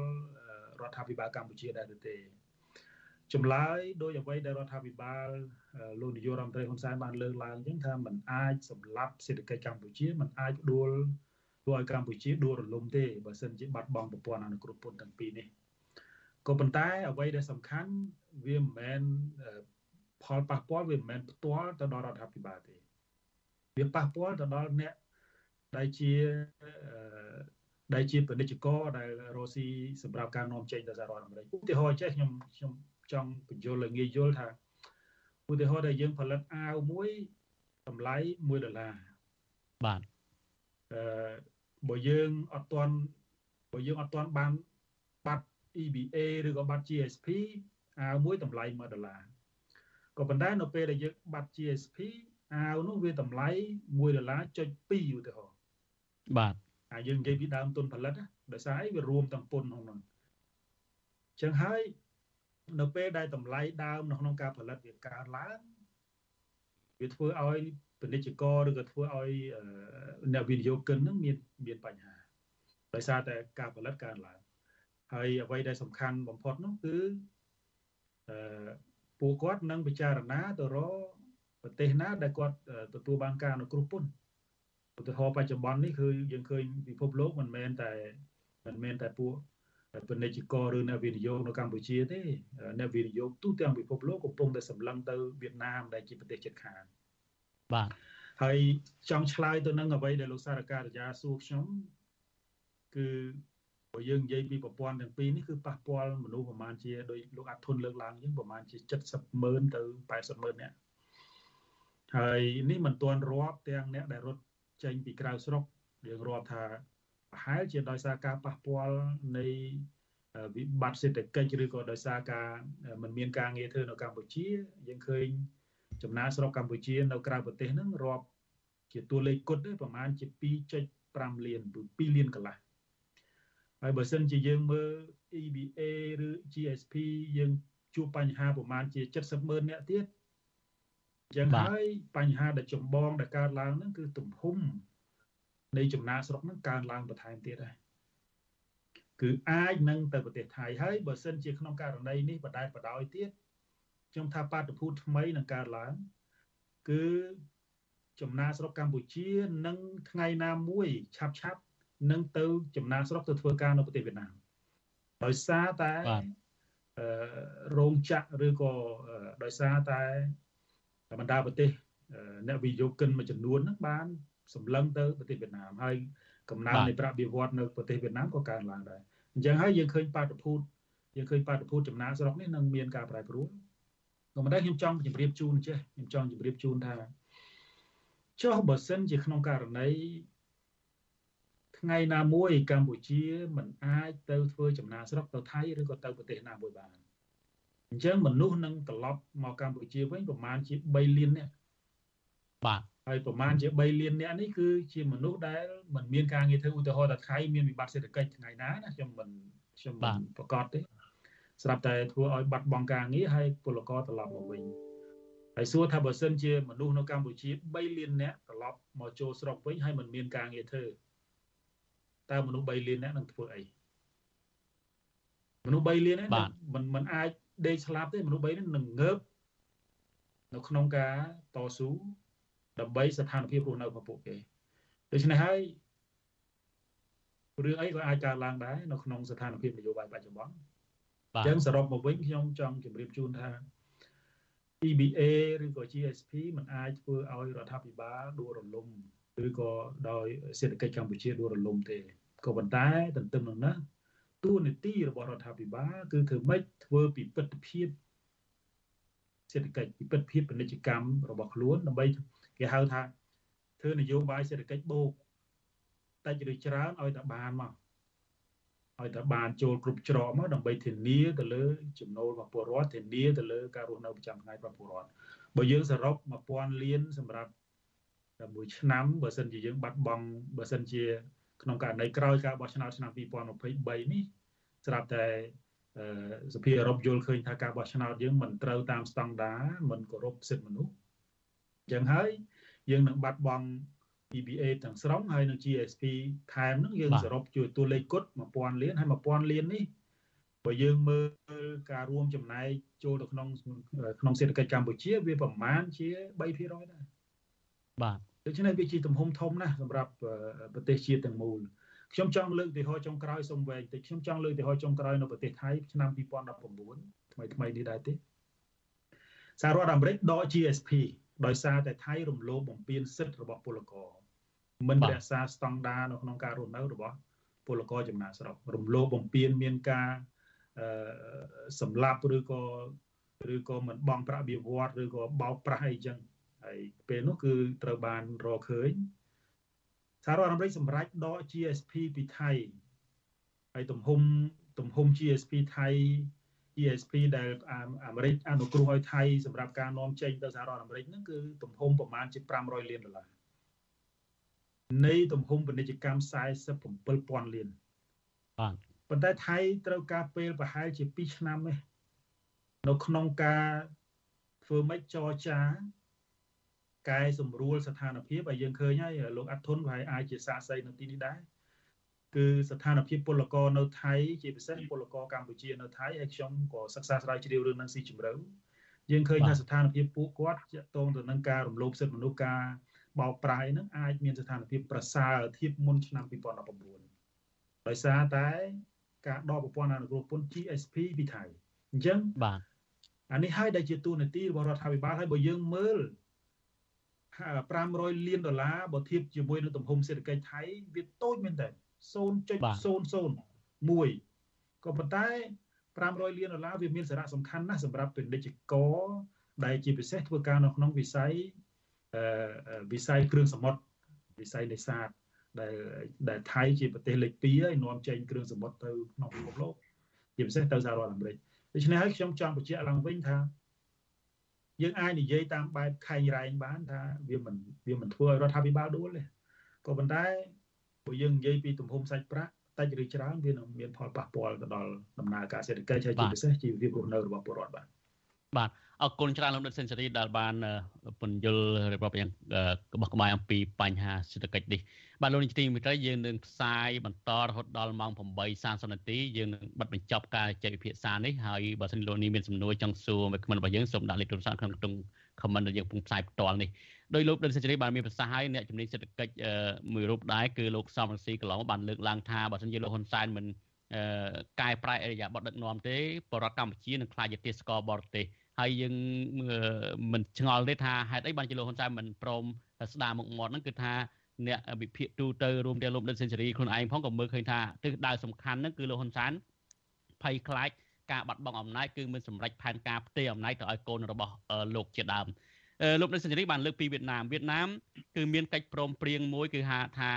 រដ្ឋាភិបាលកម្ពុជាដែរឬទេចម្លើយដោយអ្វីដែលរដ្ឋាភិបាលលោកនាយករដ្ឋមន្ត្រីហ៊ុនសែនបានលើកឡើងអញ្ចឹងថាมันអាចសម្លាប់សេដ្ឋកិច្ចកម្ពុជាมันអាចដួលធ្វើឲ្យកម្ពុជាដួលរលំទេបើសិនជាបាត់បង់ប្រព័ន្ធអនុគ្រោះពន្ធទាំងពីរនេះក៏ប៉ុន្តែអ្វីដែលសំខាន់វាមិនមែនផលប៉ះពាល់វាមិនមែនផ្ទាល់ទៅដល់រដ្ឋាភិបាលទេវាប៉ះពាល់ទៅដល់អ្នក ដែលជាដែលជាពាណិជ្ជករដែលរស់ស៊ីសម្រាប់ការនាំចេញទៅសហរដ្ឋអាមេរិកឧទាហរណ៍ចេះខ្ញុំខ្ញុំចង់បញ្យល់ឲ្យងាយយល់ថាឧទាហរណ៍ដែលយើងផលិតអាវមួយតម្លៃ1ដុល្លារបាទអឺបើយើងអត់ទាន់បើយើងអត់ទាន់បានបាត់ EBA ឬក៏បាត់ GSP អាវមួយតម្លៃ1ដុល្លារក៏ប៉ុន្តែនៅពេលដែលយើងបាត់ GSP អាវនោះវាតម្លៃ1ដុល្លារចុច2ឧទាហរណ៍ បាទអាយើងនិយាយពីដើមទុនផលិតដោយសារអីវារួមទាំងពន្ធក្នុងនោះអញ្ចឹងហើយនៅពេលដែលតម្លៃដើមនៅក្នុងការផលិតវាកើនឡើងវាធ្វើឲ្យពាណិជ្ជករឬក៏ធ្វើឲ្យអ្នកវិនិយោគិននឹងមានមានបញ្ហាដោយសារតែការផលិតកើនឡើងហើយអ្វីដែលសំខាន់បំផុតនោះគឺអឺពួកគាត់នឹងពិចារណាទៅរកប្រទេសណាដែលគាត់ទទួលបានការអនុគ្រោះពន្ធ ឧទាហរណ៍បច្ចុប្បន្ននេះគឺយើងឃើញពិភពលោកមិនមែនតែមិនមែនតែពួកពាណិជ្ជករឬអ្នកវិនិយោគនៅកម្ពុជាទេអ្នកវិនិយោគទូទាំងពិភពលោកកំពុងតែសម្លឹងទៅវៀតណាមដែលជាប្រទេសជិតខាងបាទហើយចង់ឆ្លើយទៅនឹងអ្វីដែលលោកសារការិយាសួរខ្ញុំគឺបើយើងនិយាយពីប្រព័ន្ធទាំងពីរនេះគឺប៉ះពាល់មនុស្សប្រហែលជាដោយលោកអាត់ធុនលើកឡើងយើងប្រហែលជា70ម៉ឺនទៅ80ម៉ឺននាក់ហើយនេះមិនទាន់រាប់ទាំងអ្នកដែលរត់ ចេញពីក្រៅស្រុកយើងរាប់ថាប្រហែលជាដោយសារការប៉ះពាល់នៃវិបត្តិសេដ្ឋកិច្ចឬក៏ដោយសារការមិនមានការងារធ្វើនៅកម្ពុជាយើងឃើញចំណាកស្រុកកម្ពុជានៅក្រៅប្រទេសហ្នឹងរាប់ជាតួលេខគត់ទេប្រហែលជា2.5លាន2លានកន្លះហើយបើសិនជាយើងមើល EBA ឬ GSP យើងជួបបញ្ហាប្រហែលជា70ម៉ឺនអ្នកទៀតអញ្ចឹងហើយបញ្ហាដែលចម្បងដែលកើតឡើងហ្នឹងគឺទំហំនៃចំណាកស្រុកហ្នឹងកើនឡើងបន្ថែមទៀតដែរគឺអាចនឹងទៅប្រទេសថៃហើយបើសិនជាក្នុងករណីនេះបដែតបដោយទៀតខ្ញុំថាបាតុភូតថ្មីនឹងកើតឡើង គឺចំណាកស្រុកកម្ពុជានឹងថ្ងៃណាមួយឆាប់ឆាប់នឹងទៅចំណាកស្រុកទៅធ្វើការនៅប្រទេសវៀតណាមដោយសារតែរោងចក្រឬក៏ដោយសារតែ បណ្ដាប្រទេសអ្នកវិនិយោគិនមួយចំនួនហ្នឹងបានសម្លឹងទៅប្រទេសវៀតណាមហើយកំណើននៃប្រាក់បៀវត្សនៅប្រទេសវៀតណាមក៏កើនឡើងដែរអញ្ចឹងហើយយើងឃើញបាតុភូតយើងឃើញបាតុភូតចំណាកស្រុកនេះនឹងមានការប្រែប្រួលក៏មិនដែរខ្ញុំចង់ជម្រាបជូនចេះខ្ញុំចង់ជម្រាបជូនថាចុះបើសិនជាក្នុងករណីថ្ងៃណាមួយកម្ពុជាមិនអាចទៅធ្វើចំណាកស្រុកទៅថៃឬក៏ទៅប្រទេសណាមួយបាន អញ្ចឹងមនុស្សនឹងត្រឡប់មកកម្ពុជាវិញប្រមាណជា3លាននាក់បាទហើយប្រមាណជា3លាននាក់នេះគឺជាមនុស្សដែលមិនមានការងារធ្វើឧទាហរណ៍ថាថៃមានវិបត្តិសេដ្ឋកិច្ចថ្ងៃណាណាខ្ញុំមិនខ្ញុំមិនប្រកាសទេស្រាប់តែធ្វើឲ្យបាត់បង់ការងារហើយពលករត្រឡប់មកវិញហើយសួរថាបើសិនជាមនុស្សនៅកម្ពុជា3លាននាក់ត្រឡប់មកចូលស្រុកវិញហើយមិនមានការងារធ្វើតើមនុស្ស3លាននាក់នឹងធ្វើអីមនុស្ស3លានហ្នឹងមិនមិនអាច ដេកស្លាប់ទេមនុស្ស3នេះនឹងងើបនៅក្នុងការតស៊ូដើម្បីស្ថានភាពរស់នៅរបស់ពួកគេដូច្នេះហើយរឿងអីក៏អាចកើតឡើងដែរនៅក្នុងស្ថានភាពនយោបាយបច្ចុប្បន្នអញ្ចឹងសរុបមកវិញខ្ញុំចង់ជម្រាបជូនថា EBA ឬក៏ GSP มันអាចធ្វើឲ្យរដ្ឋាភិបាលដួលរលំឬក៏ដោយសេដ្ឋកិច្ចកម្ពុជាដួលរលំទេក៏ប៉ុន្តែទន្ទឹមនឹងនោះ ទួនាទីរបស់រដ្ឋាភិបាលគឺធ្វើម៉េចធ្វើពិពិធភាពសេដ្ឋកិច្ចពិពិធភាពពាណិជ្ជកម្មរបស់ខ្លួនដើម្បីគេហៅថាធ្វើនយោបាយសេដ្ឋកិច្ចបូកតិចឬច្រើនឲ្យតែបានមកឲ្យតែបានចូលគ្រប់ច្រកមកដើម្បីធានាទៅលើចំណូលរបស់ពលរដ្ឋធានាទៅលើការរស់នៅប្រចាំថ្ងៃរបស់ពលរដ្ឋបើយើងសរុប1000លានសម្រាប់តែមួយឆ្នាំបើសិនជាយើងបាត់បង់បើសិនជា ក្នុងករណីក្រោយការបោះឆ្នោតឆ្នាំ2023នេះស្រាប់តែសភាអឺរ៉ុបយល់ឃើញថាការបោះឆ្នោតយើងមិនត្រូវតាមស្តង់ដារមិនគោរពសិទ្ធិមនុស្សអញ្ចឹងហើយយើងនឹងបាត់បង់ EBA ទាំងស្រុងហើយនឹង GSP ថែមនឹងយើងសរុបជួយតួលេខគត់1000លានហើយ1000លាននេះបើយើងមើលការរួមចំណែកចូលទៅក្នុងក្នុងសេដ្ឋកិច្ចកម្ពុជាវាប្រមាណជា3%ដែរបាទ ដូច្នេះវាជាទំហំធំណាស់សម្រាប់ប្រទេសជាតិទាំងមូលខ្ញុំចង់លើកឧទាហរណ៍ចុងក្រោយសូមវែងតិចខ្ញុំចង់លើកឧទាហរណ៍ចុងក្រោយនៅប្រទេសថៃឆ្នាំ2019ថ្មីថ្មីនេះដែរទេសហរដ្ឋអាមេរិកដក GSP ដោយសារតែថៃរំលោភបំពានសិទ្ធិរបស់ពលករមិនរក្សាស្តង់ដារនៅក្នុងការរស់នៅរបស់ពលករចំណាកស្រុករំលោភបំពានមានការអឺសម្លាប់ឬក៏ឬក៏មិនបង់ប្រាក់បៀវត្សឬក៏បោកប្រាស់អីចឹង ហើយពេលនោះគឺត្រូវបានរកឃើញសហរដ្ឋអាមេរិកសម្រេចដក GSP ពីថៃហើយទំហំទំហំ GSP ថៃ GSP ដែលអាមេរិកអនុគ្រោះឲ្យថៃសម្រាប់ការនាំចេញទៅសហរដ្ឋអាមេរិកហ្នឹងគឺទំហំប្រមាណជា500លានដុល្លារនៃទំហំពាណិជ្ជកម្ម47,000លានបាទប៉ុន្តែថៃត្រូវការពេលប្រហែលជា2ឆ្នាំទេនៅក្នុងការធ្វើម៉េចចរចា កែសម្រួលស្ថានភាពឲ្យយើងឃើញហើយលោកអាត់ធុនប្រហែលអាចជាសាកសីនៅទីនេះដែរគឺស្ថានភាពពលករនៅថៃជាពិសេសពលករកម្ពុជានៅថៃហើយខ្ញុំក៏សិក្សាស្រាវជ្រាវរឿងហ្នឹងស៊ីជម្រៅយើងឃើញថាស្ថានភាពពួកគាត់ទាក់ទងទៅនឹងការរំលោភសិទ្ធិមនុស្សការបបោកប្រាយហ្នឹងអាចមានស្ថានភាពប្រសើរធៀបមុនឆ្នាំ2019ដោយសារតែការដកប្រព័ន្ធអនុគ្រោះពន្ធ GSP ពីថៃអញ្ចឹងបាទអានេះហើយដែលជាទូនាទីរបស់រដ្ឋាភិបាលហើយបើយើងមើល 500លានដុល្លារបើធៀបជាមួយនឹងទំហំសេដ្ឋកិច្ចថៃវាតូចមែនតើ0.001ក៏ប៉ុន្តែ500លានដុល្លារវាមានសារៈសំខាន់ណាស់សម្រាប់ពាណិជ្ជករដែលជាពិសេសធ្វើការនៅក្នុងវិស័យអឺវិស័យគ្រឿងសមុទ្រវិស័យនេសាទដែលដែលថៃជាប្រទេសលេខ2ហើយនាំចេញគ្រឿងសមុទ្រទៅក្នុងពិភពលោកជាពិសេសទៅសហរដ្ឋអាមេរិកដូច្នេះហើយខ្ញុំចង់បញ្ជាក់ឡើងវិញថា យើងអាចនិយាយតាមបែបខែងរែងបានថាវាមិនវាមិនធ្វើឲ្យរដ្ឋាភិបាលដួលទេក៏ប៉ុន្តែព្រោះយើងនិយាយពីទំហំសាច់ប្រាក់តិចឬច្រើនវានឹងមានផលប៉ះពាល់ទៅដល់ដំណើរការសេដ្ឋកិច្ចហើយជាពិសេសជីវភាពរស់នៅរបស់ពលរដ្ឋបាទបាទអរគុណច្រើនលោកដិតសេនស៊ូរីដែលបានពន្យល់រៀបរាប់យ៉ាងក្បោះក្បាយអំពីបញ្ហាសេដ្ឋកិច្ចនេះ បាទលោកនាយកទីមេត្រីយើងនឹងផ្សាយបន្តរហូតដល់ម៉ោង8:30នាទីយើងនឹងបិទបញ្ចប់ការចែកវិភាសានេះហើយបើសិនលោកនេះមានសំណួរចង់សួរមកខមមិនរបស់យើងសូមដាក់លេខទូរស័ព្ទក្នុងក្នុងខមមិនដែលយើងពងផ្សាយផ្ទាល់នេះដោយលោកដិនសេរីបានមានប្រសាសន៍ហើយអ្នកជំនាញសេដ្ឋកិច្ចមួយរូបដែរគឺលោកសំរងស៊ីកន្លងបានលើកឡើងថាបើសិនជាលោកហ៊ុនសែនមិនកែប្រែអរិយាប័ត្រដឹកនាំទេបរដ្ឋកម្ពុជានឹងខ្លាចជាទេសកលបរទេសហើយយើងមិនឆ្ងល់ទេថាហេតុអីបានជាលោកហ៊ុនសែនមិនព្រមស្ដារមុខមាត់ហ្នឹងគឺថា អ្នកវិភាគទូទៅរួមទាំងលោកដិតសេនស៊ូរីខ្លួនឯងផងក៏មើលឃើញថាទិសដៅសំខាន់ហ្នឹងគឺលោកហ៊ុនសែនភ័យខ្លាចការបាត់បង់អំណាចគឺមិនសម្រេចផែនការផ្ទេរអំណាចទៅឲ្យកូនរបស់លោកជាដើមលោកដិតសេនស៊ូរីបានលើកពីវៀតណាមវៀតណាមគឺមានកិច្ចព្រមព្រៀងមួយគឺហៅថា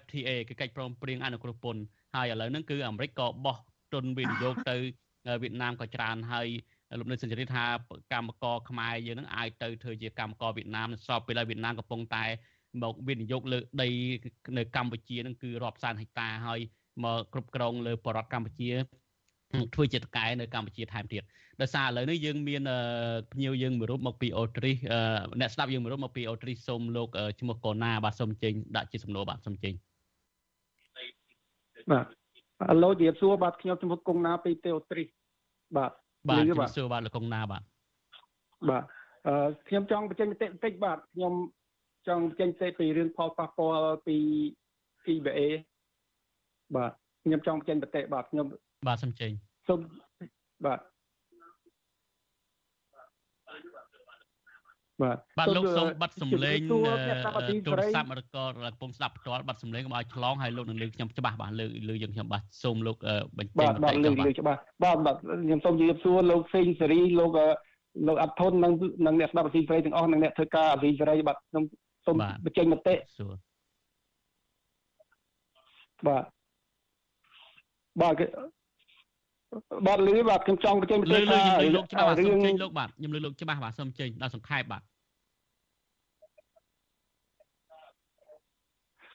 FTA គឺកិច្ចព្រមព្រៀងអនុគ្រោះពន្ធហើយឥឡូវហ្នឹងគឺអាមេរិកក៏បោះទុនវិនិយោគទៅវៀតណាមក៏ច្រើនហើយលោកនៅសេនជូរីថាកម្មករខ្មែរយើងនឹងអាចទៅធ្វើជាកម្មករវៀតណាមស្របពេលហើយវៀតណាមកំពុងតែ មកវិនិយោគលើដីនៅកម្ពុជានឹងគឺរាប់សែនហិកតាហើយមកគ្រប់គ្រងលើបរដ្ឋកម្ពុជាធ្វើជាតកែនៅកម្ពុជាថែមទៀតដោយសារឥឡូវនេះយើងមានភ្ញៀវយើងមួយរូបមកពីអូទ្រីសអ្នកស្ដាប់យើងមួយរូបមកពីអូទ្រីសសូមលោកឈ្មោះកូណាបាទសូមចេញដាក់ជាសំណួរបាទសូមចេញបាទអឡូជម្រាបសួរបាទខ្ញុំឈ្មោះកុងណាពីទេអូទ្រីសបាទបាទជំរាបសួរបាទលោកកុងណាបាទបាទអឺខ្ញុំចង់បញ្ចេញមតិបន្តិចបាទខ្ញុំ ចង់បញ្ចេញមតិពីរឿងផលប៉ះពាល់ពី CBA បាទខ្ញុំចង់បញ្ចេញមតិបាទខ្ញុំបាទសូមចេញសូមបាទបាទបាទលោកសូមបាត់សំឡេងទូរស័ព្ទឬក៏កំពុងស្ដាប់ផ្ទាល់បាត់សំឡេងកុំឲ្យឆ្លងហើយលោកនឹងលើខ្ញុំច្បាស់បាទលើលើយើងខ្ញុំបាទសូមលោកបញ្ចេញបាទលើលើច្បាស់បាទបាទខ្ញុំសូមជម្រាបសួរលោកសេងសេរីលោកលោកអត់ធននិងនិងអ្នកស្ដាប់អស៊ីសេរីទាំងអស់និងអ្នកធ្វើការអស៊ីសេរីបាទខ្ញុំ សូមបញ្ចេញមតិសួរបាទបាទបាទលឺបាទខ្ញុំចង់បញ្ចេញមតិថាលោកច្បាស់បាទសូមចេញលោកបាទខ្ញុំលឺលោកច្បាស់បាទសូមចេញដល់សង្ខេបបាទ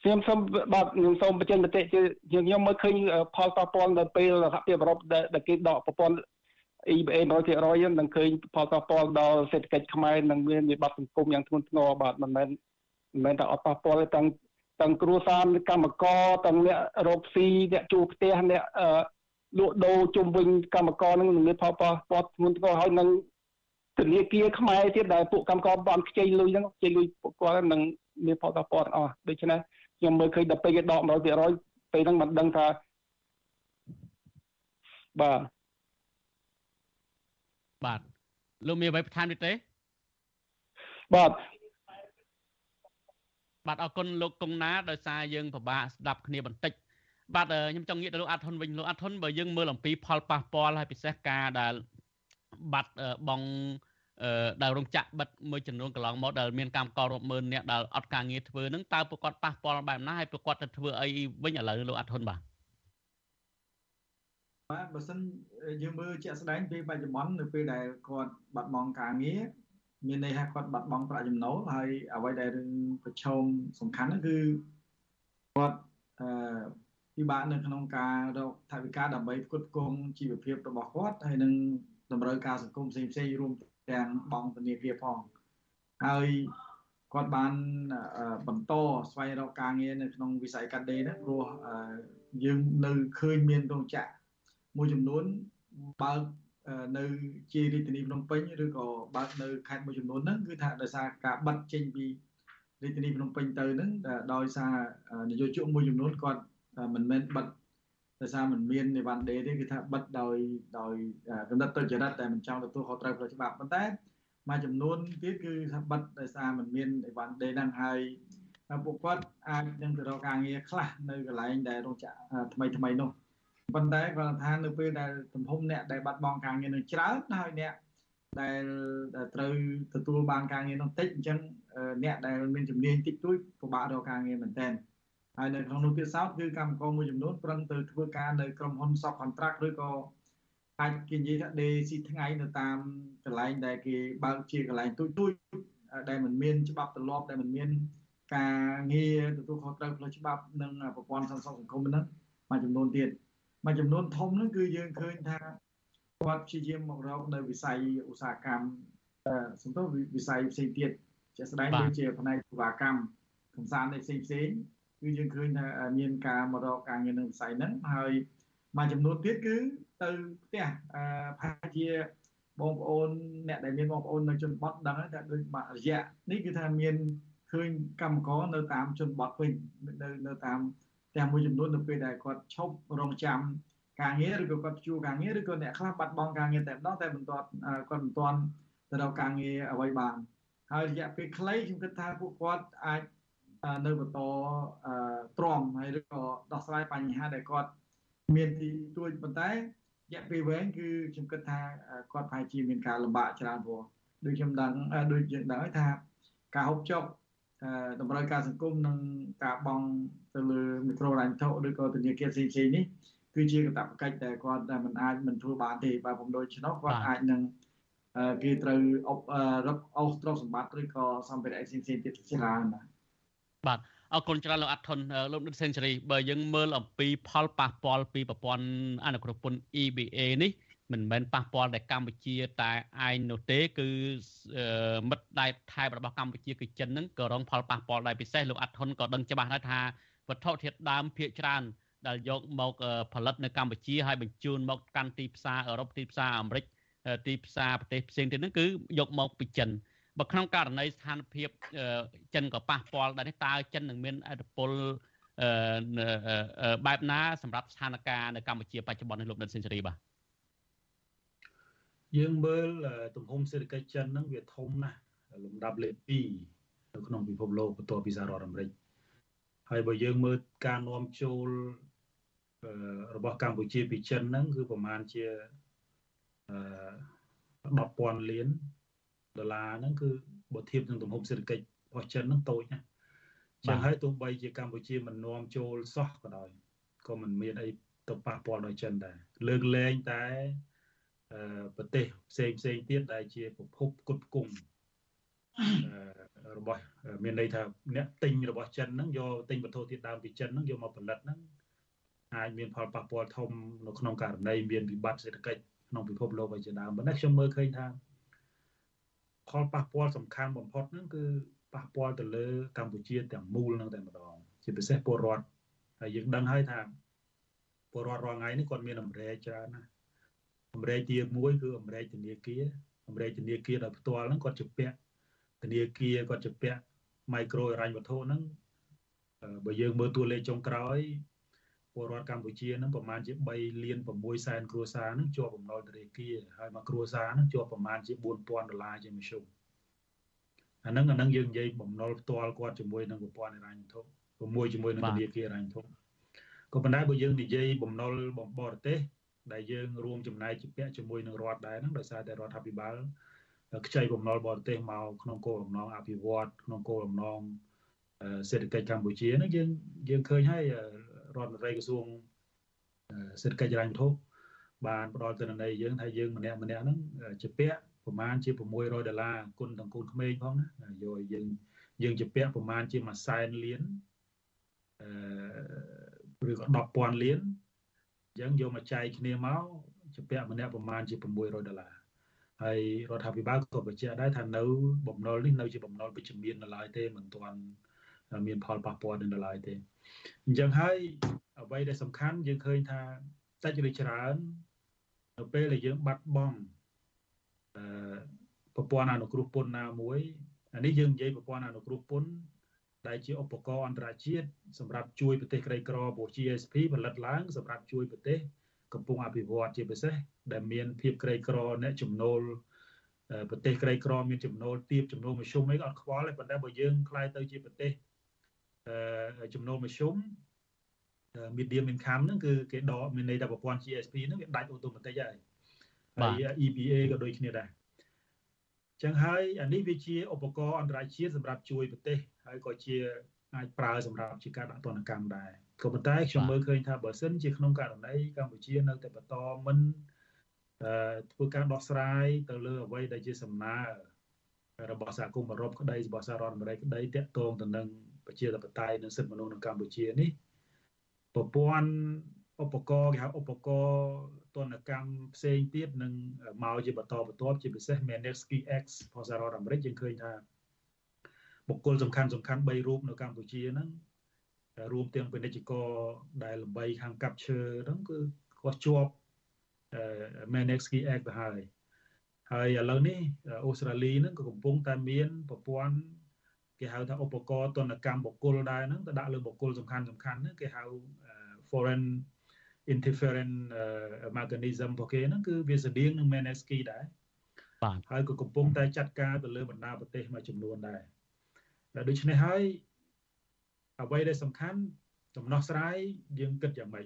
ខ្ញុំសូមបាទខ្ញុំសូមបញ្ចេញមតិជាខ្ញុំមើលឃើញផលប៉ះពាល់នៅពេលសហភាពអឺរ៉ុបដែលគេដកប្រព័ន្ធ EBA 100%នឹងឃើញផលប៉ះពាល់ដល់សេដ្ឋកិច្ចខ្មែរនឹងមានវិបត្តិសង្គមយ៉ាងធ្ងន់ធ្ងរបាទមិនមែន មិនមែនតែអត់ប៉ះពាល់ទេទាំងទាំងគ្រួសារកម្មករទាំងអ្នករកស៊ីអ្នកជួផ្ទះអ្នកលក់ដូរជុំវិញកម្មករនឹងមានផលប៉ះពាល់ធ្ងន់ធ្ងរហើយនឹងធនាគារខ្មែរទៀតដែលពួកកម្មករបានខ្ចីលុយហ្នឹងខ្ចីលុយពួកគាត់នឹងមានផលប៉ះពាល់អស់ដូច្នេះខ្ញុំមើលឃើញដល់ពេលគេដក100%ពេលហ្នឹងមិនដឹងថាបាទបាទលោកមានអ្វីបន្ថែមទៀតទេបាទ បាទអរគុណលោកកុងណាដោយសារយើងពិបាកស្ដាប់គ្នាបន្តិចបាទខ្ញុំចង់ងាកទៅលោកអាត់ធុនវិញលោកអាត់ធុនបើយើងមើលអំពីផលប៉ះពាល់ហើយពិសេសការដែលបាត់បងដែលរោងចក្របិទមួយចំនួនកន្លងមកដែលមានកម្មកររាប់ម៉ឺននាក់ដែលអត់ការងារធ្វើនឹងតើពួកគាត់ប៉ះពាល់បែបណាហើយពួកគាត់ទៅធ្វើអីវិញឥឡូវលោកអាត់ធុនបាទបាទបើសិនយើងមើលជាក់ស្ដែងពេលបច្ចុប្បន្ននៅពេលដែលគាត់បាត់បង់ការងារ មានន័យថាគាត់បាត់បង់ប្រាក់ចំណូលហើយអ្វីដែលរឿងប្រឈមសំខាន់ហ្នឹងគឺគាត់អឺពិបាកនៅក្នុងការរកថវិកាដើម្បីផ្គត់ផ្គង់ជីវភាពរបស់គាត់ហើយនឹងតម្រូវការសង្គមផ្សេងផ្សេងរួមទាំងបង់ធនាគារផងហើយគាត់បានបន្តស្វែងរកការងារនៅក្នុងវិស័យកាត់ដេរហ្នឹងព្រោះយើងនៅឃើញមានរោងចក្រមួយចំនួនបើក នៅជារាជធានីភ្នំពេញឬក៏បើកនៅខេត្តមួយចំនួនហ្នឹងគឺថាដោយសារការបិទចេញពីរាជធានីភ្នំពេញទៅហ្នឹងដោយសារនយោជកមួយចំនួនគាត់មិនមែនបិទដោយសារមិនមាននីវ៉ាន់ដេទេគឺថាបិទដោយដោយកំណត់ទុច្ចរិតតែមិនចង់ទទួលខុសត្រូវផ្លូវច្បាប់ប៉ុន្តែមួយចំនួនទៀតគឺថាបិទដោយសារមិនមាននីវ៉ាន់ដេហ្នឹងហើយពួកគាត់អាចនឹងទៅរកការងារខ្លះនៅកន្លែងដែលរោងចក្រថ្មីថ្មីនោះ ប៉ុន្តែគាត់ថានៅពេលដែលទំហំអ្នកដែលបាត់បង់ការងារនឹងច្រើនហើយអ្នកដែលត្រូវទទួលបានការងារនោះតិចអញ្ចឹងអ្នកដែលមានជំនាញតិចតួចពិបាករកការងារមែនទែនហើយនៅក្នុងនោះទៀតសោតគឺកម្មករមួយចំនួនប្រឹងទៅធ្វើការនៅក្រុមហ៊ុន subcontract ឬក៏អាចគេនិយាយថាដេស៊ីថ្ងៃនៅតាមកន្លែងដែលគេបើកជាកន្លែងទូចទូចដែលមិនមានច្បាប់ទម្លាប់ដែលមិនមានការងារទទួលខុសត្រូវផ្លូវច្បាប់និងប្រព័ន្ធសន្តិសុខសង្គមហ្នឹងមួយចំនួនទៀត មួយចំនួនធំហ្នឹងគឺយើងឃើញថាគាត់ព្យាយាមមករកនៅវិស័យឧស្សាហកម្មសំដៅវិស័យផ្សេងទៀតជាក់ស្ដែងដូចជាផ្នែកសេវាកម្មកំសាន្តផ្សេងផ្សេងគឺយើងឃើញថាមានការមករកការងារនៅវិស័យហ្នឹងហើយមួយចំនួនទៀតគឺទៅផ្ទះប្រហែលជាបងប្អូនអ្នកដែលមានបងប្អូននៅជនបទដឹងថាដូចរយៈនេះគឺថាមានឃើញកម្មករនៅតាមជនបទវិញនៅនៅតាម ផ្ទះមួយចំនួននៅពេលដែលគាត់ឈប់រងចាំការងារឬក៏គាត់ជួការងារឬក៏អ្នកខ្លះបាត់បង់ការងារតែម្ដងតែមិនទាន់គាត់មិនទាន់ទៅរកការងារអ្វីបានហើយរយៈពេលខ្លីខ្ញុំគិតថាពួកគាត់អាចនៅបន្តទ្រាំហើយឬក៏ដោះស្រាយបញ្ហាដែលគាត់មានទីទួចប៉ុន្តែរយៈពេលវែងគឺខ្ញុំគិតថាគាត់ប្រហែលជាមានការលំបាកច្រើនព្រោះដូចខ្ញុំដឹងដូចយើងដឹងថាការហូបចុក តម្រូវការសង្គមនិងការបង់ទៅលើមីក្រូរ៉ាញ់ថោឬក៏ធនាគារផ្សេងៗនេះគឺជាកាតព្វកិច្ចដែលគាត់មិនអាចមិនធ្វើបានទេបើผมដូចឆ្នោះគាត់អាចនឹងគេត្រូវអបរឹបអស់ទ្រព្យសម្បត្តិឬក៏សម្ភារៈផ្សេងៗទៀតច្រើនណាបាទអរគុណច្រើនលោកអាត់ថុនលោកដិតសេនស៊ូរីបើយើងមើលអំពីផលប៉ះពាល់ពីប្រព័ន្ធអនុគ្រោះពន្ធ EBA នេះ មិនមែនប៉ះពាល់តែកម្ពុជាតែឯងនោះទេគឺមិត្តដៃថៃរបស់កម្ពុជាគឺចិនហ្នឹងក៏រងផលប៉ះពាល់ដែរពិសេសលោកអាត់ថុនក៏ដឹងច្បាស់ដែរថាវត្ថុធាតុដើមភាគច្រើនដែលយកមកផលិតនៅកម្ពុជាហើយបញ្ជូនមកកាន់ទីផ្សារអឺរ៉ុបទីផ្សារអាមេរិកទីផ្សារប្រទេសផ្សេងទៀតហ្នឹងគឺយកមកពីចិនបើក្នុងករណីស្ថានភាពចិនក៏ប៉ះពាល់ដែរនេះតើចិននឹងមានអធិបុលបែបណាសម្រាប់ស្ថានភាពនៅកម្ពុជាបច្ចុប្បន្ននេះលោកដិនសេនស៊ូរីបាទ យើងមើលទំហំសេដ្ឋកិច្ចចិនហ្នឹងវាធំណាស់លំដាប់លេខ2នៅក្នុងពិភពលោកបន្ទាប់ពីសហរដ្ឋអាមេរិកហើយបើយើងមើលការនាំចូលរបស់កម្ពុជាពីចិនហ្នឹងគឺប្រហែលជាអឺ10,000លានដុល្លារហ្នឹងគឺបើធៀបនឹងទំហំសេដ្ឋកិច្ចរបស់ចិនហ្នឹងតូចណាចឹងហើយទោះបីជាកម្ពុជាមិននាំចូលសោះក៏ដោយក៏មិនមានអីទៅប៉ះពាល់ដល់ចិនដែរលើកលែងតែ ប្រទេសផ្សេងផ្សេងទៀតដែលជាប្រភពគុតគង់របស់មានន័យថាអ្នកទិញរបស់ចិនហ្នឹងយកទិញវត្ថុធាតុដើមពីចិនហ្នឹងយកមកផលិតហ្នឹងអាចមានផលប៉ះពាល់ធំនៅក្នុងករណីមានវិបត្តិសេដ្ឋកិច្ចក្នុងពិភពលោកឲ្យជាដើមប៉ុន្តែខ្ញុំមើលឃើញថាផលប៉ះពាល់សំខាន់បំផុតហ្នឹងគឺប៉ះពាល់ទៅលើកម្ពុជាទាំងមូលហ្នឹងតែម្ដងជាពិសេសពលរដ្ឋហើយយើងដឹងហើយថាពលរដ្ឋរាល់ថ្ងៃនេះគាត់មានអំរែកច្រើនណាស់ អំរែកទី1គឺអំរែកធនាគារអំរែកធនាគារដោយផ្ទាល់ហ្នឹងគាត់ជាពាក់ធនាគារគាត់ជាពាក់ micro រ៉ាញ់វត្ថុហ្នឹងបើយើងមើលតួលេខចុងក្រោយពលរដ្ឋកម្ពុជាហ្នឹងប្រហែលជា3លាន6សែនគ្រួសារហ្នឹងជាប់បំណុលធនាគារហើយមួយគ្រួសារហ្នឹងជាប់ប្រហែលជា4000ដុល្លារជាមធ្យមអាហ្នឹងអាហ្នឹងយើងនិយាយបំណុលផ្ទាល់គាត់ជាមួយនឹងប្រព័ន្ធហិរញ្ញវត្ថុជាមួយជាមួយនឹងធនាគារហិរញ្ញវត្ថុក៏ប៉ុន្តែបើយើងនិយាយបំណុលបំបរទេស ដែលយើងរួមចំណែកជាពាក់ជាមួយនឹងរដ្ឋដែរហ្នឹងដោយសារតែរដ្ឋាភិបាលខ្ចីបំណុលបរទេសមកក្នុងគោលបំណងអភិវឌ្ឍក្នុងគោលបំណងសេដ្ឋកិច្ចកម្ពុជាហ្នឹងយើងយើងឃើញហើយរដ្ឋមន្ត្រីក្រសួងសេដ្ឋកិច្ចហិរញ្ញវត្ថុបានផ្ដល់ទិន្នន័យយើងថាយើងម្នាក់ម្នាក់ហ្នឹងជាពាក់ប្រមាណជា600ដុល្លារគុណទាំងកូនក្មេងផងណាយកឲ្យយើងយើងជាពាក់ប្រមាណជាមួយសែនលានអឺឬក៏10,000លានអញ្ចឹងយកមកចែកគ្នាមកជាពាក់ម្នាក់ប្រមាណជា600ដុល្លារហើយរដ្ឋាភិបាលក៏បញ្ជាក់ដែរថានៅបំណុលនេះនៅជាបំណុលវិជ្ជមាននៅឡើយទេមិនទាន់មានផលប៉ះពាល់នៅឡើយទេអញ្ចឹងហើយអ្វីដែលសំខាន់យើងឃើញថាតិចឬច្រើននៅពេលដែលយើងបាត់បង់អឺប្រព័ន្ធអនុគ្រោះពន្ធណាមួយអានេះយើងនិយាយប្រព័ន្ធអនុគ្រោះពន្ធ ដែលជាឧបករណ៍អន្តរជាតិសម្រាប់ជួយប្រទេសក្រីក្រព្រោះ GSP ផលិតឡើងសម្រាប់ជួយប្រទេសកំពុងអភិវឌ្ឍជាពិសេសដែលមានភាពក្រីក្រអ្នកចំណូលប្រទេសក្រីក្រមានចំណូលទាបចំណូលមធ្យមអីក៏អត់ខ្វល់ដែរប៉ុន្តែបើយើងខ្លាយទៅជាប្រទេសចំណូលមធ្យម medium income ហ្នឹងគឺគេដកមានន័យថាប្រព័ន្ធ GSP ហ្នឹងវាដាច់អូតូម៉ាទិកហើយហើយ EBA ក៏ដូចគ្នាដែរ ចឹងហើយអានេះវាជាឧបករណ៍អន្តរជាតិសម្រាប់ជួយប្រទេសហើយក៏ជាអាចប្រើសម្រាប់ជាការដាក់ទណ្ឌកម្មដែរក៏ប៉ុន្តែខ្ញុំមើលឃើញថាបើសិនជាក្នុងករណីកម្ពុជានៅតែបន្តមិនអឺធ្វើការដោះស្រាយទៅលើអ្វីដែលជាសំណើរបស់សហគមន៍អឺរ៉ុបក្តីរបស់សហរដ្ឋអាមេរិកក្តីតាក់ទងទៅនឹងប្រជាធិបតេយ្យនិងសិទ្ធិមនុស្សនៅកម្ពុជានេះប្រព័ន្ធឧបករណ៍គេហៅឧបករណ៍ ទនកម្មផ្សេងទៀតនឹងមកជាបន្តបន្ទាប់ជាពិសេស Magnitsky X របស់សហរដ្ឋអាមេរិកយើងឃើញថាបុគ្គលសំខាន់សំខាន់3រូបនៅកម្ពុជាហ្នឹងរួមទាំងពាណិជ្ជករដែលលំបីខាងកាប់ឈើហ្នឹងគឺគាត់ជាប់ Magnitsky X ទៅហើយហើយឥឡូវនេះអូស្ត្រាលីហ្នឹងក៏កំពុងតែមានប្រព័ន្ធគេហៅថាឧបករណ៍ទនកម្មបុគ្គលដែរហ្នឹងទៅដាក់លើបុគ្គលសំខាន់សំខាន់ហ្នឹងគេហៅ foreign interference mechanism របស់គេហ្នឹងគឺវាស្តៀងនឹង Magnitsky ដែរបាទហើយក៏កំពុងតែចាត់ការទៅលើបណ្ដាប្រទេសមួយចំនួនដែរដូច្នេះហើយអ្វីដែលសំខាន់ដំណោះស្រាយយើងគិតយ៉ាងម៉េច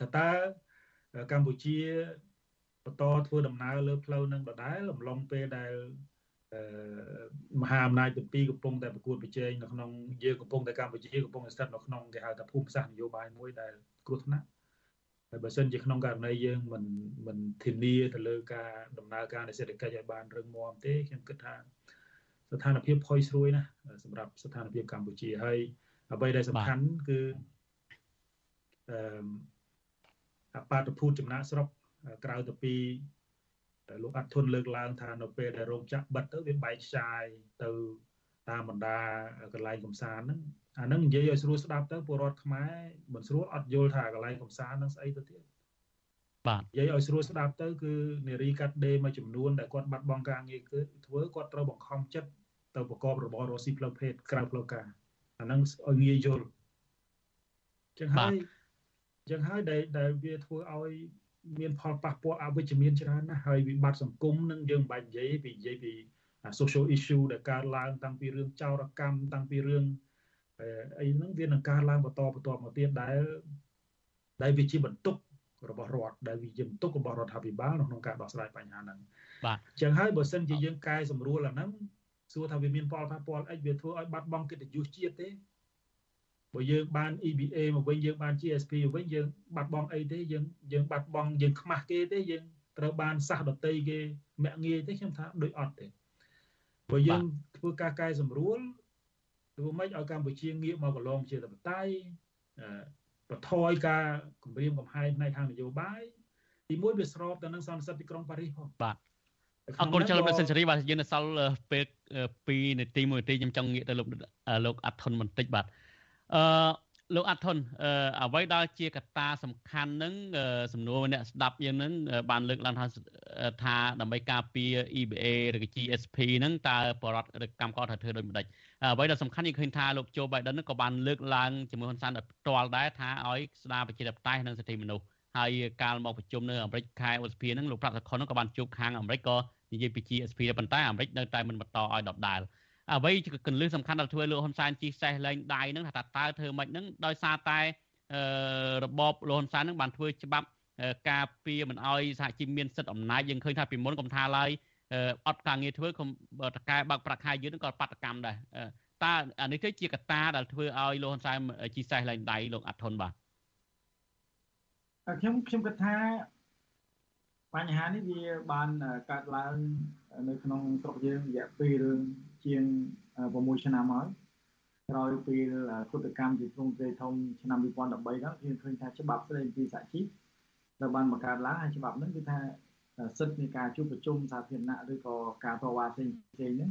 តើតើកម្ពុជាបន្តធ្វើដំណើរលើផ្លូវនឹងដដែលអំឡុងពេលដែលមហាអំណាចទាំងពីរកំពុងតែប្រកួតប្រជែងនៅក្នុងយើងកំពុងតែកម្ពុជាកំពុងតែស្ថិតនៅក្នុងគេហៅថាភូមិសាស្ត្រនយោបាយមួយដែលគ្រោះថ្នាក់ ហើយបើសិនជាក្នុងករណីយើងមិនមិនធានាទៅលើការដំណើរការនៃសេដ្ឋកិច្ចឲ្យបានរឹងមាំទេខ្ញុំគិតថាស្ថានភាពផុយស្រួយណាស់សម្រាប់ស្ថានភាពកម្ពុជាហើយអ្វីដែលសំខាន់គឺអឺអបាតភូតចំណាក់ស្រុកក្រៅទៅពីលោកអាត់ធុនលើកឡើងថានៅពេលដែលរោងចក្របិទទៅវាបែកខ្ចាយទៅ តាមបណ្ដាកន្លែងកំសាន្តហ្នឹងអាហ្នឹងនិយាយឲ្យស្រួលស្ដាប់ទៅពលរដ្ឋខ្មែរមិនស្រួលអត់យល់ថាកន្លែងកំសាន្តហ្នឹងស្អីទៅទៀតបាទនិយាយឲ្យស្រួលស្ដាប់ទៅគឺនារីកាត់ដេរមួយចំនួនដែលគាត់បាត់បង់ការងារគឺធ្វើគាត់ត្រូវបង្ខំចិត្តទៅប្រកបរបររកស៊ីផ្លូវភេទក្រៅផ្លូវការអាហ្នឹងឲ្យងាយយល់ចឹងហើយចឹងហើយដែលដែលវាធ្វើឲ្យមានផលប៉ះពាល់អវិជ្ជមានច្រើនណាស់ហើយវិបត្តិសង្គមនឹងយើងមិនបាច់និយាយពីនិយាយពី social issue ដែលកើតឡើងតាំងពីរឿងចោរកម្មតាំងពីរឿងអីហ្នឹងវានឹងកើតឡើងបន្តបន្តមកទៀតដែលដែលវាជាបន្ទុករបស់រដ្ឋដែលវាជាបន្ទុករបស់រដ្ឋាភិបាលក្នុងការដោះស្រាយបញ្ហាហ្នឹងបាទអញ្ចឹងហើយបើសិនជាយើងកែសម្រួលអាហ្នឹងសួរថាវាមានផលប៉ះពាល់អីវាធ្វើឲ្យបាត់បង់កិត្តិយសជាតិទេបើយើងបាន EBA មកវិញយើងបាន GSP មកវិញយើងបាត់បង់អីទេយើងយើងបាត់បង់យើងខ្មាស់គេទេយើងត្រូវបានសះដតីគេមាក់ងាយទេខ្ញុំថាដូចអត់ទេ បើយើងធ្វើការកែសម្រួលធ្វើម៉េចឲ្យកម្ពុជាងាកមកកន្លងជាតបតៃបថយការគម្រាមកំហែងផ្នែកខាងនយោបាយទីមួយវាស្របទៅនឹងសន្និសីទទីក្រុងប៉ារីសផងបាទអរគុណច្រើនលោកសេនស៊ូរីបាទយើងនៅសល់ពេល2នាទី1នាទីខ្ញុំចង់ងាកទៅលោកលោកអាត់ថុនបន្តិចបាទអឺ លោកអាត់ថុនអ្វីដែលជាកត្តាសំខាន់នឹងសំណួរអ្នកស្ដាប់យើងនឹងបានលើកឡើងថាថាដើម្បីការពារ EBA ឬក៏ GSP ហ្នឹងតើបរដ្ឋឬកម្មករត្រូវធ្វើដូចម្ដេចអ្វីដែលសំខាន់យើងឃើញថាលោកโจ Biden ក៏បានលើកឡើងជាមួយហ៊ុនសែនផ្ទាល់ដែរថាឲ្យស្ដារប្រជាធិបតេយ្យនិងសិទ្ធិមនុស្សហើយកាលមកប្រជុំនៅអាមេរិកខែឧសភាហ្នឹងលោកប្រាក់សខុនក៏បានជួបខាងអាមេរិកក៏និយាយពី GSP ប៉ុន្តែអាមេរិកនៅតែមិនបន្តឲ្យដដាល អ្វីកលឹះសំខាន់ដែលធ្វើលោកហ៊ុនសែនជីសេះលែងដៃហ្នឹងថាតើធ្វើម៉េចហ្នឹងដោយសារតែរបបលោកហ៊ុនសែនហ្នឹងបានធ្វើច្បាប់ការពារមិនអោយសហជីពមានសិទ្ធិអំណាចយើងឃើញថាពីមុនកុំថាឡើយអត់ការងារធ្វើកុំតកែបើកប្រាក់ខែយឺតហ្នឹងក៏បាតកម្មដែរតើអានេះគឺជាកត្តាដែលធ្វើឲ្យលោកហ៊ុនសែនជីសេះលែងដៃលោកអាត់ធុនបាទខ្ញុំខ្ញុំគិតថា បញ្ហានេះវាបានកើតឡើងនៅក្នុងស្រុកយើងរយៈពេលជាង6ឆ្នាំហើយក្រោយពេលគុតកម្មជាទ្រង់ទ្រាយធំឆ្នាំ2013ហ្នឹងយើងឃើញថាច្បាប់ស្តីពីសហជីពត្រូវបានបង្កើតឡើងហើយច្បាប់ហ្នឹងគឺថាសិទ្ធិនៃការជួបប្រជុំសាធារណៈឬក៏ការតវ៉ាផ្សេងផ្សេងហ្នឹង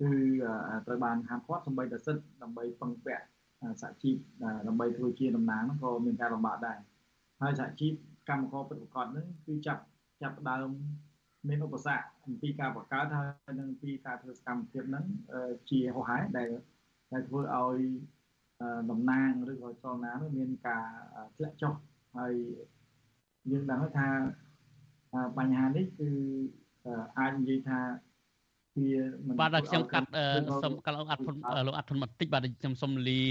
គឺត្រូវបានហាមឃាត់សម្បីតែសិទ្ធិដើម្បីពឹងពាក់សហជីពដើម្បីធ្វើជាតំណាងហ្នឹងក៏មានការលំបាកដែរហើយសហជីពកម្មករពិតប្រាកដហ្នឹងគឺចាប់ ចាប់ដើមមានឧបសគ្គអំពីការបង្កើតហើយនិងពីការធ្វើសកម្មភាពហ្នឹងជាហោហែដែលដែលធ្វើឲ្យតំណាងឬក៏ចលនានោះមានការធ្លាក់ចុះហើយយើងដឹងថាបញ្ហានេះគឺអាចនិយាយថាវាមិនបាទខ្ញុំកាត់សូមកាត់លោកអធុនលោកអធុនបន្តិចបាទខ្ញុំសូមលា